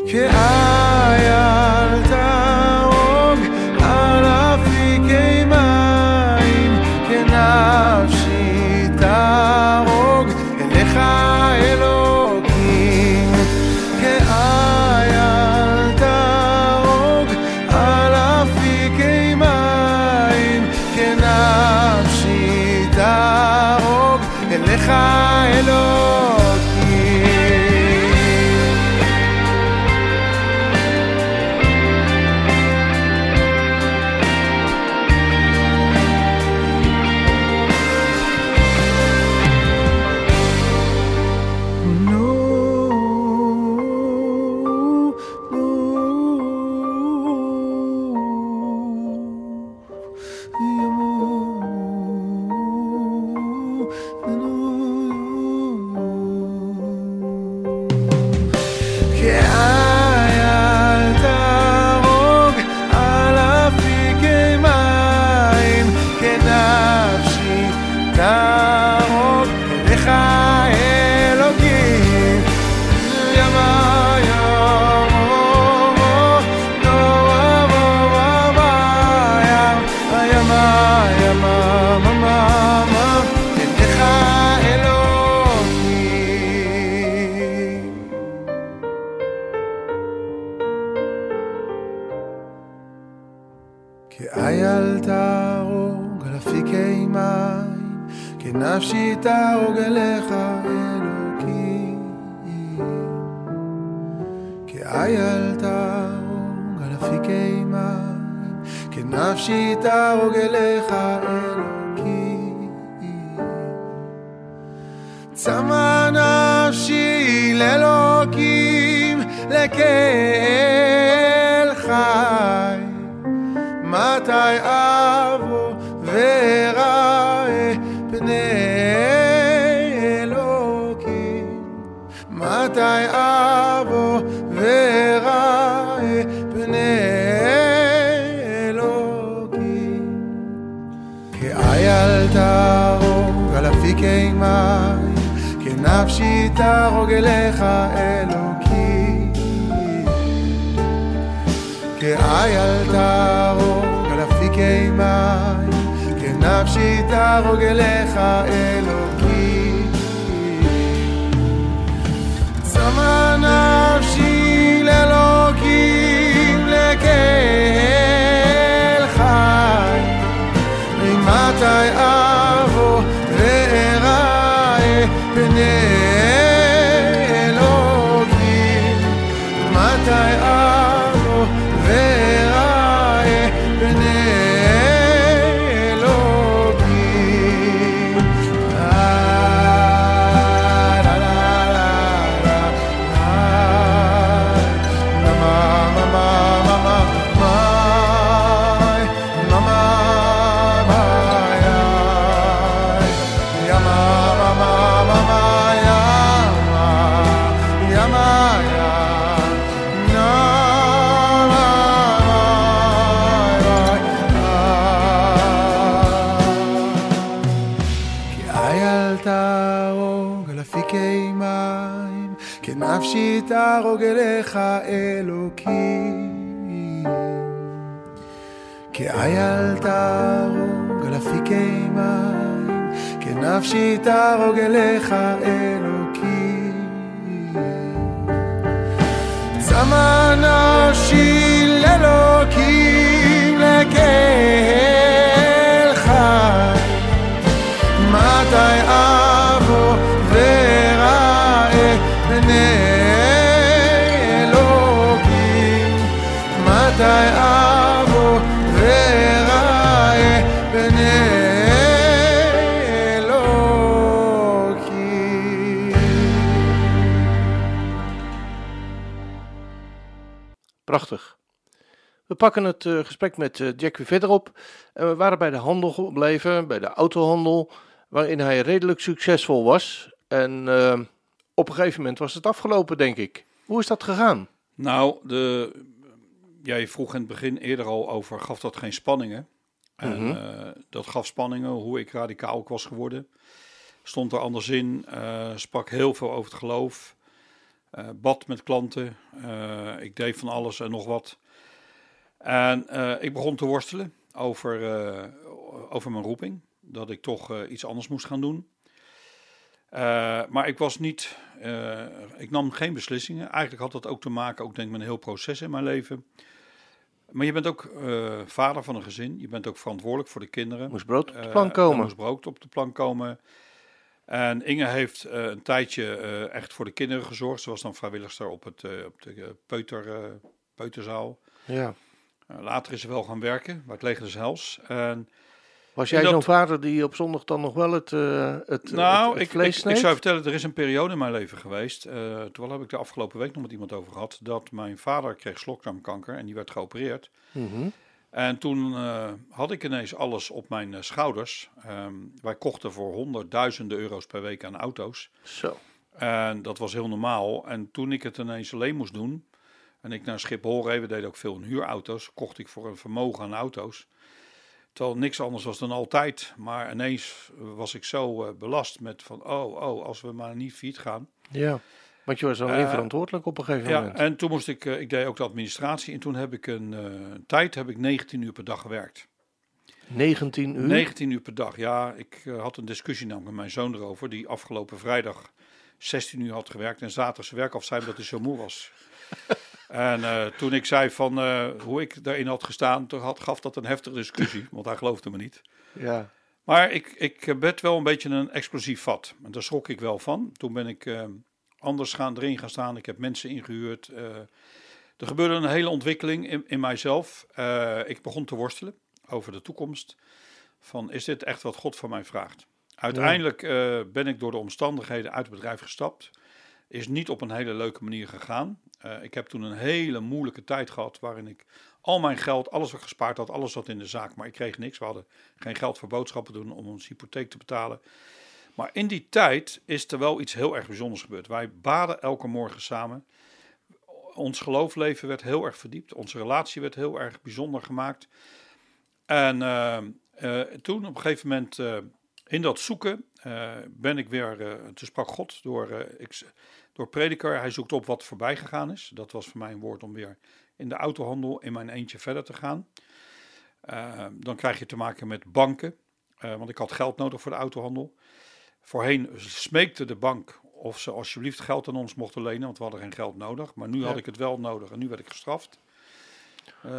ये आया מים, כנפשי תהרוג אליך אלוקים. צמא נפשי לאלוקים, לקהל חי. מתי אבוא וראה פני אלוקים? מתי אבוא כנפשי תהרוג אליך אלוקים. כאייל תהרוג על אפיקי מים, כנפשי תהרוג אליך אלוקים. צמא נפשי לאלוקים לקהל חי, ממתי אבוא אל תהרוג על אפיקי מים, כן כי נפשי תהרוג אליך אלוקים. כי אל תהרוג על אפיקי מים, כן כי נפשי תהרוג אליך אלוקים. צמא נפשי לאלוקים לקהל Prachtig. We pakken het eh, gesprek met eh, Jack weer verder op. En we waren bij de handel gebleven, bij de autohandel, waarin hij redelijk succesvol was. En eh, op een gegeven moment was het afgelopen, denk ik. Hoe is dat gegaan? Nou, de, jij vroeg in het begin eerder al over, gaf dat geen spanningen? En Mhm. dat gaf spanningen, hoe ik radicaal ook was geworden. Stond er anders in, sprak heel veel over het geloof. Eh, bad met klanten. eh, ik deed van alles en nog wat. En eh, ik begon te worstelen over, over mijn roeping. Dat ik toch iets anders moest gaan doen. Maar ik was niet, ik nam geen beslissingen. Eigenlijk had dat ook te maken, ook denk ik, met een heel proces in mijn leven. Maar je bent ook vader van een gezin. Je bent ook verantwoordelijk voor de kinderen. Moest brood op de plank komen. moest brood op de plank komen. En Inge heeft eh, een tijdje eh, echt voor de kinderen gezorgd. Ze was dan vrijwilligster op, het, eh, op de peuter, peuterzaal. Ja. Later is ze wel gaan werken bij het Leger des Hels. En, Was jij dat- zo'n vader die op zondag dan nog wel het, het, het, nou, het ik, vlees ik, ik zou vertellen, er is een periode in mijn leven geweest. toevallig heb ik de afgelopen week nog met iemand over gehad. Dat mijn vader kreeg slokdarmkanker en die werd geopereerd. Mhm. En toen eh, had ik ineens alles op mijn eh, schouders. Ehm, wij kochten voor honderdduizenden euro's per week aan auto's. Zo. En dat was heel normaal. En toen ik het ineens alleen moest doen. En ik naar Schiphol reed, we deden ook veel in huurauto's. Kocht ik voor een vermogen aan auto's. Terwijl niks anders was dan altijd. Maar ineens was ik zo eh, belast met van, oh, oh, als we maar niet fiets gaan. Ja. Want je was alleen Eh, verantwoordelijk op een gegeven Ja, moment. en toen moest ik, eh, ik deed ook de administratie. En toen heb ik een eh, tijd, heb ik 19 uur per dag gewerkt. 19 uur. 19 uur per dag, ja. Ik had een discussie namelijk met mijn zoon erover. Die afgelopen vrijdag 16 uur had gewerkt. En zaterdag zijn werk afzij omdat hij zo moe was. [laughs] en toen ik zei van hoe ik daarin had gestaan, toen had, gaf dat een heftige discussie. [laughs] want hij geloofde me niet. Ja. Maar ik, ik ben wel een beetje een explosief vat. En daar schrok ik wel van. Toen ben ik anders gaan, erin gaan staan. Ik heb mensen ingehuurd. eh, er gebeurde een hele ontwikkeling in, in mijzelf. Eh, ik begon te worstelen over de toekomst. Van is dit echt wat God van mij vraagt? Uiteindelijk eh, ben ik door de omstandigheden uit het bedrijf gestapt. Is niet op een hele leuke manier gegaan. Ik heb toen een hele moeilijke tijd gehad waarin ik al mijn geld, alles wat ik gespaard had, alles zat in de zaak. Maar ik kreeg niks. We hadden geen geld voor boodschappen doen om ons hypotheek te betalen. Maar in die tijd is er wel iets heel erg bijzonders gebeurd. Wij baden elke morgen samen. Ons geloofleven werd heel erg verdiept. Onze relatie werd heel erg bijzonder gemaakt. En eh, eh, toen op een gegeven moment eh, in dat zoeken ben ik weer, toen sprak God door, ik, door prediker. Hij zoekt op wat voorbij gegaan is. Dat was voor mij een woord om weer in de autohandel in mijn eentje verder te gaan. Dan krijg je te maken met banken. want ik had geld nodig voor de autohandel. Voorheen smeekte de bank of ze alsjeblieft geld aan ons mochten lenen, want we hadden geen geld nodig. Maar nu had ik het wel nodig en nu werd ik gestraft. Eh,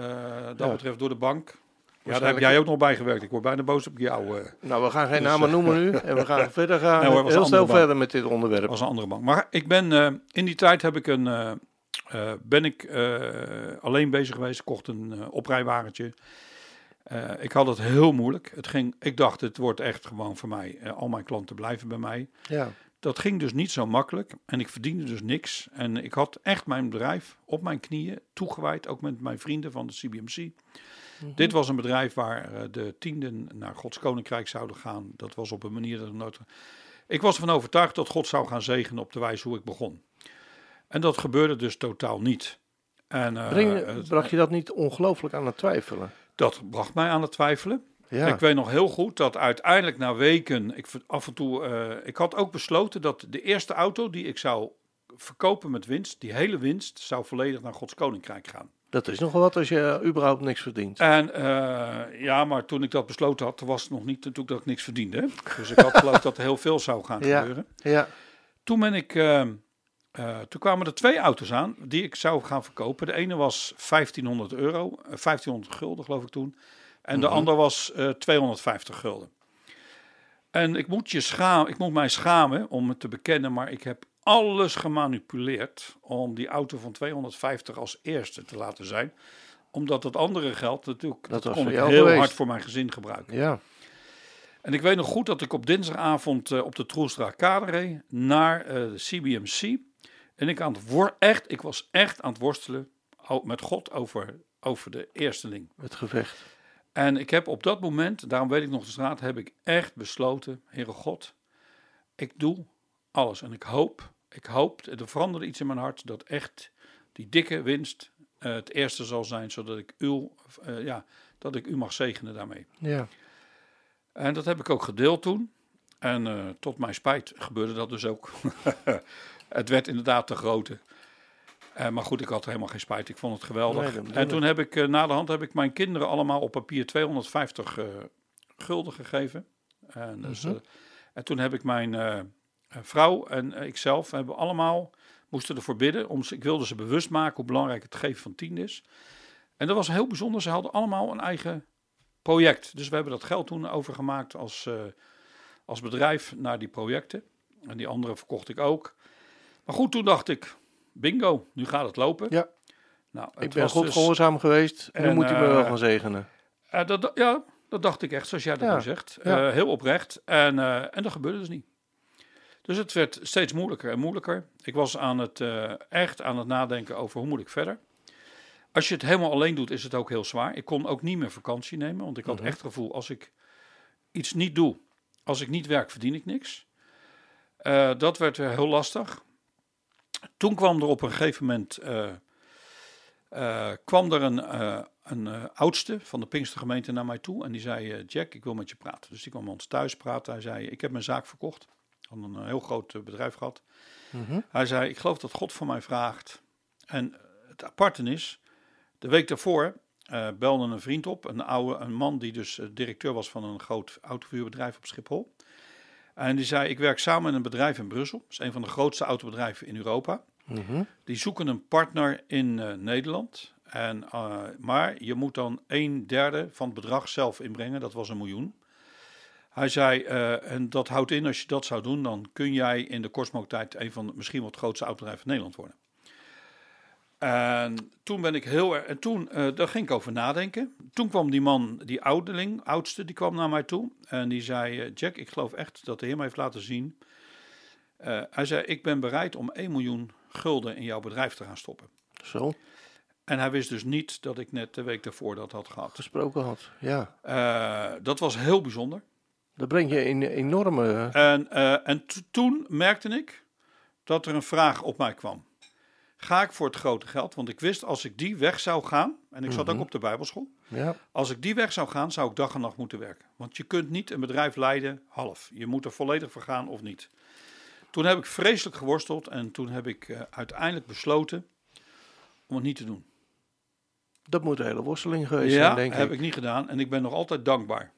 dat Ja. betreft door de bank. Ja, daar heb jij ook nog bij gewerkt. Ik word bijna boos op jou. eh Nou, we gaan geen Dus, namen eh, noemen nu. [laughs] En we gaan verder gaan. Was een heel snel bank. verder met dit onderwerp. was een andere bank. Maar ik ben in die tijd heb ik een, ben ik alleen bezig geweest. Ik kocht een oprijwagentje. Eh, ik had het heel moeilijk. Het ging, ik dacht, het wordt echt gewoon voor mij. eh, al mijn klanten blijven bij mij. Ja. Dat ging dus niet zo makkelijk. En ik verdiende dus niks. En ik had echt mijn bedrijf op mijn knieën toegewijd. Ook met mijn vrienden van de CBMC. Dit was een bedrijf waar eh, de tienden naar Gods Koninkrijk zouden gaan. Dat was op een manier dat ik nooit... Ik was ervan overtuigd dat God zou gaan zegenen op de wijze hoe ik begon. En dat gebeurde dus totaal niet. En, Breng, bracht je dat niet ongelooflijk aan het twijfelen? Dat bracht mij aan het twijfelen. Ja. Ik weet nog heel goed dat uiteindelijk na weken, ik af en toe, eh, ik had ook besloten dat de eerste auto die ik zou verkopen met winst. Die hele winst zou volledig naar Gods koninkrijk gaan. Dat is nogal wat als je überhaupt niks verdient. En eh, ja, maar toen ik dat besloten had, was het nog niet natuurlijk dat ik niks verdiende. Dus ik had geloofd dat er heel veel zou gaan Ja. gebeuren. Ja, Toen ben ik, eh, eh, toen kwamen er twee auto's aan die ik zou gaan verkopen. De ene was 1500 euro, eh, 1500 gulden geloof ik toen. En de Mhm. ander was eh 250 gulden. En ik moet, je schaam, ik moet mij schamen om het te bekennen, maar ik heb alles gemanipuleerd om die auto van 250 als eerste te laten zijn. Omdat het andere geld natuurlijk, Dat dat, kon ik heel geweest. hard voor mijn gezin gebruiken. ja. En ik weet nog goed dat ik op dinsdagavond eh, op de Troelstra Kade reed naar eh, de CBMC. En ik, aan het echt, ik was echt aan het worstelen met God over, over de eersteling. het gevecht. En ik heb op dat moment, daarom weet ik nog de straat, heb ik echt besloten, Heere God, ik doe alles. En ik hoop, ik hoop, er veranderde iets in mijn hart, dat echt die dikke winst eh, het eerste zal zijn, zodat ik, uw, eh, ja, dat ik u mag zegenen daarmee. Ja. En dat heb ik ook gedeeld toen. En eh, tot mijn spijt gebeurde dat dus ook. [laughs] het werd inderdaad te grote. Eh, maar goed, ik had er helemaal geen spijt. Ik vond het geweldig. Nee, en toen heb ik, eh, na de hand heb ik mijn kinderen allemaal op papier 250 eh, gulden gegeven. En, dus, Mhm. en toen heb ik mijn vrouw en ikzelf hebben allemaal moesten ervoor bidden. Om, ik wilde ze bewust maken hoe belangrijk het geven van tien is. En dat was heel bijzonder. Ze hadden allemaal een eigen project. Dus we hebben dat geld toen overgemaakt als, als bedrijf naar die projecten. En die andere verkocht ik ook. Maar goed, toen dacht ik, bingo, nu gaat het lopen. Ja. Nou, het Ik ben goed dus- gehoorzaam geweest en, nu moet hij me wel eh, gaan zegenen. eh, dat, ja, dat dacht ik echt, zoals jij dat Ja, nu zegt. ja. Eh, heel oprecht. En, eh, en dat gebeurde dus niet. Dus het werd steeds moeilijker en moeilijker. Ik was aan het, eh, echt aan het nadenken over hoe moet ik verder. Als je het helemaal alleen doet, is het ook heel zwaar. Ik kon ook niet meer vakantie nemen, want ik had Mhm. echt het gevoel, als ik iets niet doe, als ik niet werk, verdien ik niks. Eh, dat werd heel lastig. Toen kwam er op een gegeven moment eh, eh, kwam er een, eh, een oudste van de Pinkstergemeente naar mij toe en die zei: Jack, ik wil met je praten. Dus die kwam ons thuis praten. Hij zei: Ik heb mijn zaak verkocht. Had een heel groot bedrijf gehad. Mhm. Hij zei: Ik geloof dat God van mij vraagt. En het aparte is, de week daarvoor belde een vriend op, een oude een man die dus directeur was van een groot autoverhuurbedrijf op Schiphol. En die zei: Ik werk samen in een bedrijf in Brussel. Dat is een van de grootste autobedrijven in Europa. Mhm. Die zoeken een partner in eh, Nederland. En, eh, maar je moet dan een derde van het bedrag zelf inbrengen. Dat was een miljoen. Hij zei, eh, en dat houdt in, als je dat zou doen, dan kun jij in de kortsmoot-tijd een van de misschien wel grootste autobedrijven van Nederland worden. En toen ben ik heel erg, en toen, daar ging ik over nadenken. Toen kwam die man, die ouderling, oudste, die kwam naar mij toe. En die zei, Jack, ik geloof echt dat de Heer me heeft laten zien. Hij zei, ik ben bereid om 1 miljoen gulden in jouw bedrijf te gaan stoppen. Zo, En hij wist dus niet dat ik net de week daarvoor dat had gehad. gesproken had. Ja, Eh, dat was heel bijzonder. dat brengt je in enorme... En, eh, en to- toen merkte ik dat er een vraag op mij kwam. Ga ik voor het grote geld? Want ik wist als ik die weg zou gaan, en ik zat Mhm. ook op de Bijbelschool. Ja, Als ik die weg zou gaan, zou ik dag en nacht moeten werken. Want je kunt niet een bedrijf leiden half. Je moet er volledig voor gaan of niet. Toen heb ik vreselijk geworsteld en toen heb ik eh, uiteindelijk besloten om het niet te doen. dat moet een hele worsteling geweest ja, zijn, denk heb ik. ik niet gedaan. En ik ben nog altijd dankbaar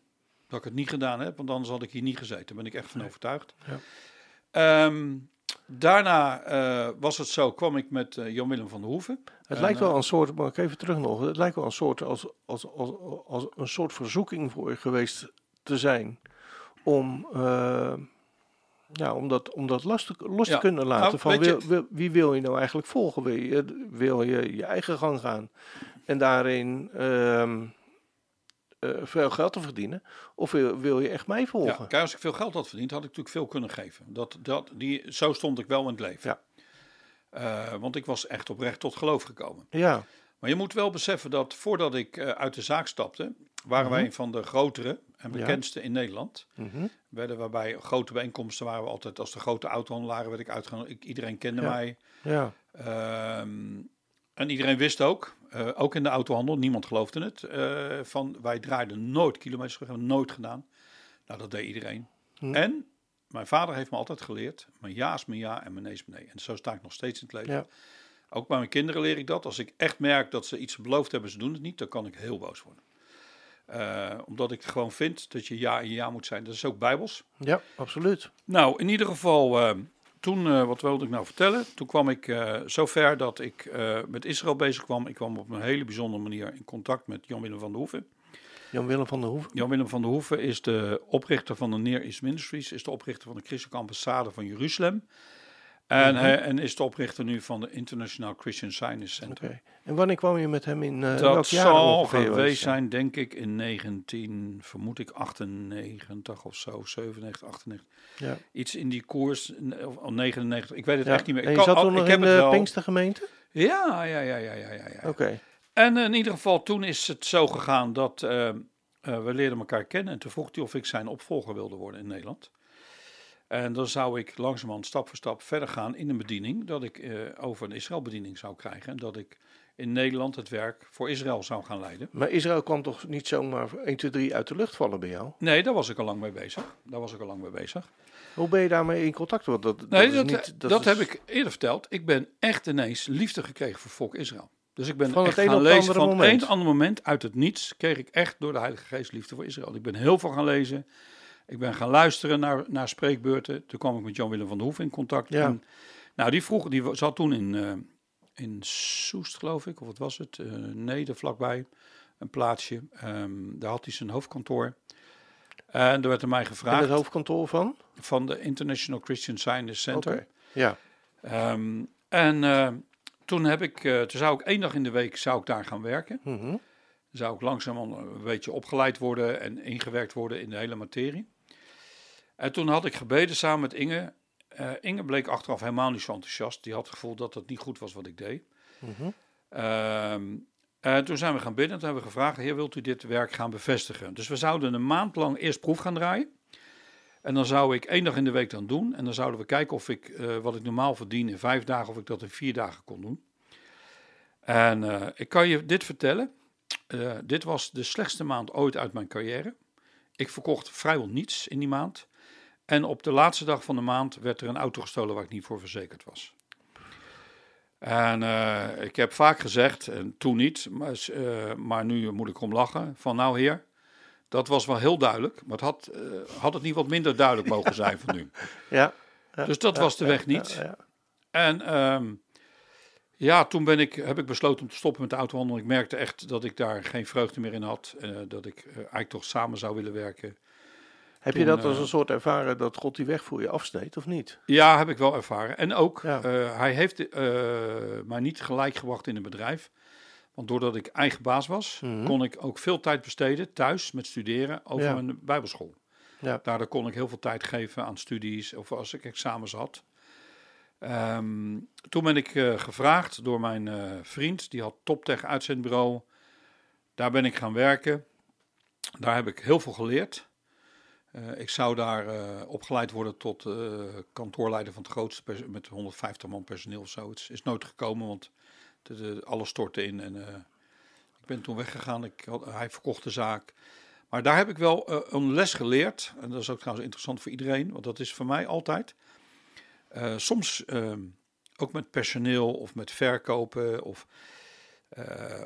dat ik het niet gedaan heb, want anders had ik hier niet gezeten. Daar ben ik echt van overtuigd. Ja. Ehm, daarna eh, was het zo, kwam ik met eh, Jan-Willem van der Hoeven. Het En, lijkt wel een soort, maar ik even terug nog, het lijkt wel een soort, als, als, als, als een soort verzoeking voor je geweest te zijn om, ja, om, dat, om dat los te, los te Ja, kunnen laten. nou, van wil, wil- wie wil je nou eigenlijk volgen? Wil je, wil je je eigen gang gaan en daarin ehm, eh, veel geld te verdienen? Of wil, wil je echt mij Ja, volgen? kijk, als ik veel geld had verdiend, had ik natuurlijk veel kunnen geven. Dat, dat, die, zo stond ik wel in het leven. Ja. Eh, want ik was echt oprecht tot geloof gekomen. Ja, Maar je moet wel beseffen dat voordat ik eh, uit de zaak stapte, waren wij Mhm. een van de grotere en Ja. bekendste in Nederland. mhm. Werden waarbij grote bijeenkomsten waren we altijd als de grote autohandelaren werd ik uitgenodigd. Ik, iedereen kende Ja. mij. ja, Ehm, en iedereen wist ook, eh, ook in de autohandel, niemand geloofde het, eh, van wij draaiden nooit kilometers, we hebben nooit gedaan. Nou, dat deed iedereen. Hm. En mijn vader heeft me altijd geleerd, mijn ja is mijn ja en mijn nee is mijn nee. En zo sta ik nog steeds in het leven. Ja. Ook bij mijn kinderen leer ik dat. Als ik echt merk dat ze iets beloofd hebben, ze doen het niet, dan kan ik heel boos worden. Eh, omdat ik gewoon vind dat je ja en ja moet zijn. Dat is ook bijbels. Ja, absoluut. Nou, in ieder geval, eh, toen, eh, wat wilde ik nou vertellen? Toen kwam ik zover dat ik met Israël bezig kwam. Ik kwam op een hele bijzondere manier in contact met Jan-Willem van der Hoeven. Jan-Willem van der Hoeven. Jan-Willem van der Hoeven is de oprichter van de Near East Ministries, is de oprichter van de Christelijke Ambassade van Jeruzalem. En, hij, en is de oprichter nu van de International Christian Science Center. Oké. En wanneer kwam je met hem in uh, Dat zal geweest zijn, denk ik, in 19, vermoed ik, 98 of zo, 97, 98. Ja. Iets in die koers, of of 99, ik weet het Ja. echt niet meer. En je kan, zat toen nog in de. Pinkstergemeente? Ja, ja, ja, ja, ja, ja. ja. Oké. En in ieder geval, toen is het zo gegaan dat eh, eh, we leerden elkaar kennen. En toen vroeg hij of ik zijn opvolger wilde worden in Nederland. En dan zou ik langzamerhand stap voor stap verder gaan in een bediening. Dat ik over een Israël-bediening zou krijgen. En dat ik in Nederland het werk voor Israël zou gaan leiden. Maar Israël kwam toch niet zomaar 1, 2, 3 uit de lucht vallen bij jou? Nee, daar was ik al lang mee bezig. Daar was ik al lang mee bezig. Hoe ben je daarmee in contact? Want dat, Nee, dat, niet, dat, is- heb ik eerder verteld. Ik ben echt ineens liefde gekregen voor volk Israël. Dus ik ben Van het echt gaan het lezen. andere Van het moment. een ander moment, uit het niets, kreeg ik echt door de Heilige Geest liefde voor Israël. Ik ben heel veel gaan lezen. Ik ben gaan luisteren naar, naar spreekbeurten. Toen kwam ik met Jan-Willem van der Hoef in contact. Ja. En, nou, die vroeg, die zat toen in, eh, in Soest, geloof ik, of wat was het? Nee, er vlakbij, een plaatsje. Ehm, daar had hij zijn hoofdkantoor. En er werd aan mij En gevraagd het hoofdkantoor van? van de International Christian Science Center. Ja. Ehm, en eh, toen heb ik, toen zou ik één dag in de week zou ik daar gaan werken. Mhm. Dan zou ik langzaam een beetje opgeleid worden en ingewerkt worden in de hele materie. En toen had ik gebeden samen met Inge. Eh, Inge bleek achteraf helemaal niet zo enthousiast. Die had het gevoel dat het niet goed was wat ik deed. Mhm. Ehm, en toen zijn we gaan bidden. Toen hebben we gevraagd: Heer, wilt u dit werk gaan bevestigen? Dus we zouden een maand lang eerst proef gaan draaien. En dan zou ik één dag in de week dan doen. En dan zouden we kijken of ik eh, wat ik normaal verdien in vijf dagen, of ik dat in vier dagen kon doen. En eh, ik kan je dit vertellen. Eh, dit was de slechtste maand ooit uit mijn carrière. Ik verkocht vrijwel niets in die maand. En op de laatste dag van de maand werd er een auto gestolen waar ik niet voor verzekerd was. En eh, ik heb vaak gezegd, en toen niet, maar, eh, maar nu moet ik om lachen, van nou heer, dat was wel heel duidelijk. Maar het had, eh, had het niet wat minder duidelijk [laughs] mogen zijn van nu. Ja. Ja. Dus dat Ja, was de weg niet. ja. En ehm, ja, toen ben ik, heb ik besloten om te stoppen met de autohandel. Ik merkte echt dat ik daar geen vreugde meer in had. dat ik eigenlijk toch samen zou willen werken. Heb je dat als eh, een soort ervaren dat God die weg voor je afsneed of niet? Ja, heb ik wel ervaren. En ook, Ja. eh, hij heeft eh, mij niet gelijk gebracht in het bedrijf. Want doordat ik eigen baas was, Mhm. kon ik ook veel tijd besteden thuis met studeren over Ja. mijn bijbelschool. Ja. Daardoor kon ik heel veel tijd geven aan studies of als ik examens had. Ehm, toen ben ik gevraagd door mijn vriend, die had Toptech uitzendbureau. Daar ben ik gaan werken. Daar heb ik heel veel geleerd. Eh, ik zou daar eh, opgeleid worden tot eh, kantoorleider van het grootste met 150 man personeel of zo. Het is, nooit gekomen, want de, de- alles stortte in. En ik ben toen weggegaan. Ik had, hij verkocht de zaak. Maar daar heb ik wel een les geleerd. En dat is ook trouwens interessant voor iedereen, want dat is voor mij altijd. Soms ook met personeel of met verkopen of,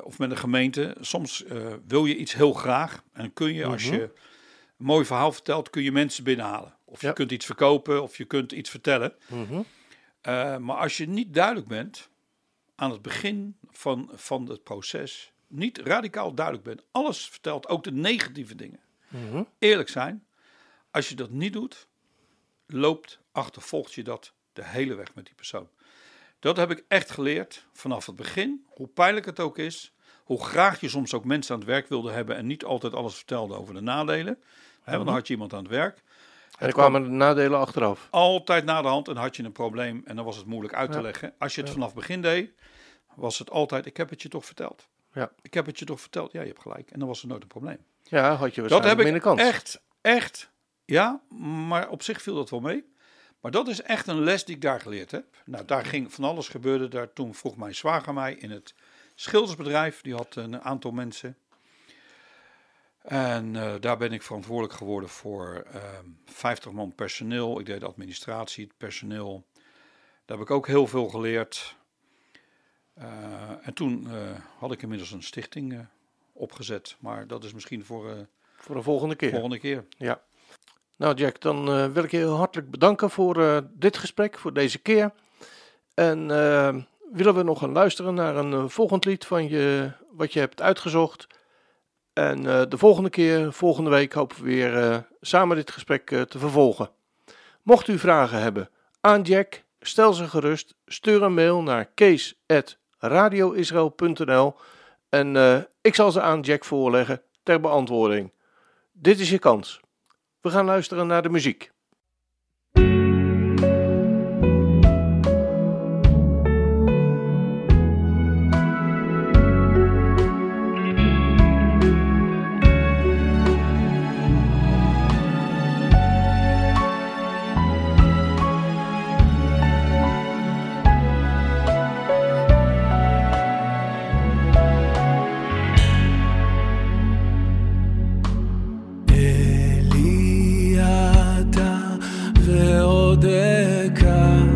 of met een gemeente. Soms wil je iets heel graag. En kun je, als Mhm. je een mooi verhaal vertelt, kun je mensen binnenhalen. Of je Ja. kunt iets verkopen of je kunt iets vertellen. Mhm. Eh, maar als je niet duidelijk bent aan het begin van, van het proces, niet radicaal duidelijk bent, alles vertelt, ook de negatieve dingen, Mhm. eerlijk zijn, als je dat niet doet, loopt, achtervolgt je dat de hele weg met die persoon. Dat heb ik echt geleerd vanaf het begin, hoe pijnlijk het ook is, hoe graag je soms ook mensen aan het werk wilde hebben en niet altijd alles vertelde over de nadelen. Want dan had je iemand aan het werk. En er kwamen de nadelen achteraf. Altijd na de hand en had je een probleem en dan was het moeilijk uit te Ja. leggen. Als je het vanaf begin deed, was het altijd, ik heb het je toch verteld. Ja. Ik heb het je toch verteld. Ja, je hebt gelijk. En dan was er nooit een probleem. Ja, had je Dat waarschijnlijk heb ik minder kans. echt, echt, ja, maar op zich viel dat wel mee. Maar dat is echt een les die ik daar geleerd heb. Nou, daar ging van alles gebeuren. Daar, toen vroeg mijn zwager mij in het schildersbedrijf. Die had een aantal mensen. En eh, daar ben ik verantwoordelijk geworden voor ehm 50 man personeel. Ik deed de administratie, het personeel. Daar heb ik ook heel veel geleerd. Eh, en toen eh, had ik inmiddels een stichting opgezet. Maar dat is misschien voor de Voor de volgende keer. volgende keer. Ja. Nou Jack, dan wil ik je heel hartelijk bedanken voor dit gesprek, voor deze keer. En willen we nog gaan luisteren naar een volgend lied van je, wat je hebt uitgezocht. En eh, de volgende keer, volgende week, hopen we weer eh, samen dit gesprek eh, te vervolgen. Mocht u vragen hebben aan Jack, stel ze gerust. Stuur een mail naar kees.radioisrael.nl en ik zal ze aan Jack voorleggen ter beantwoording. Dit is je kans. We gaan luisteren naar de muziek. Deca.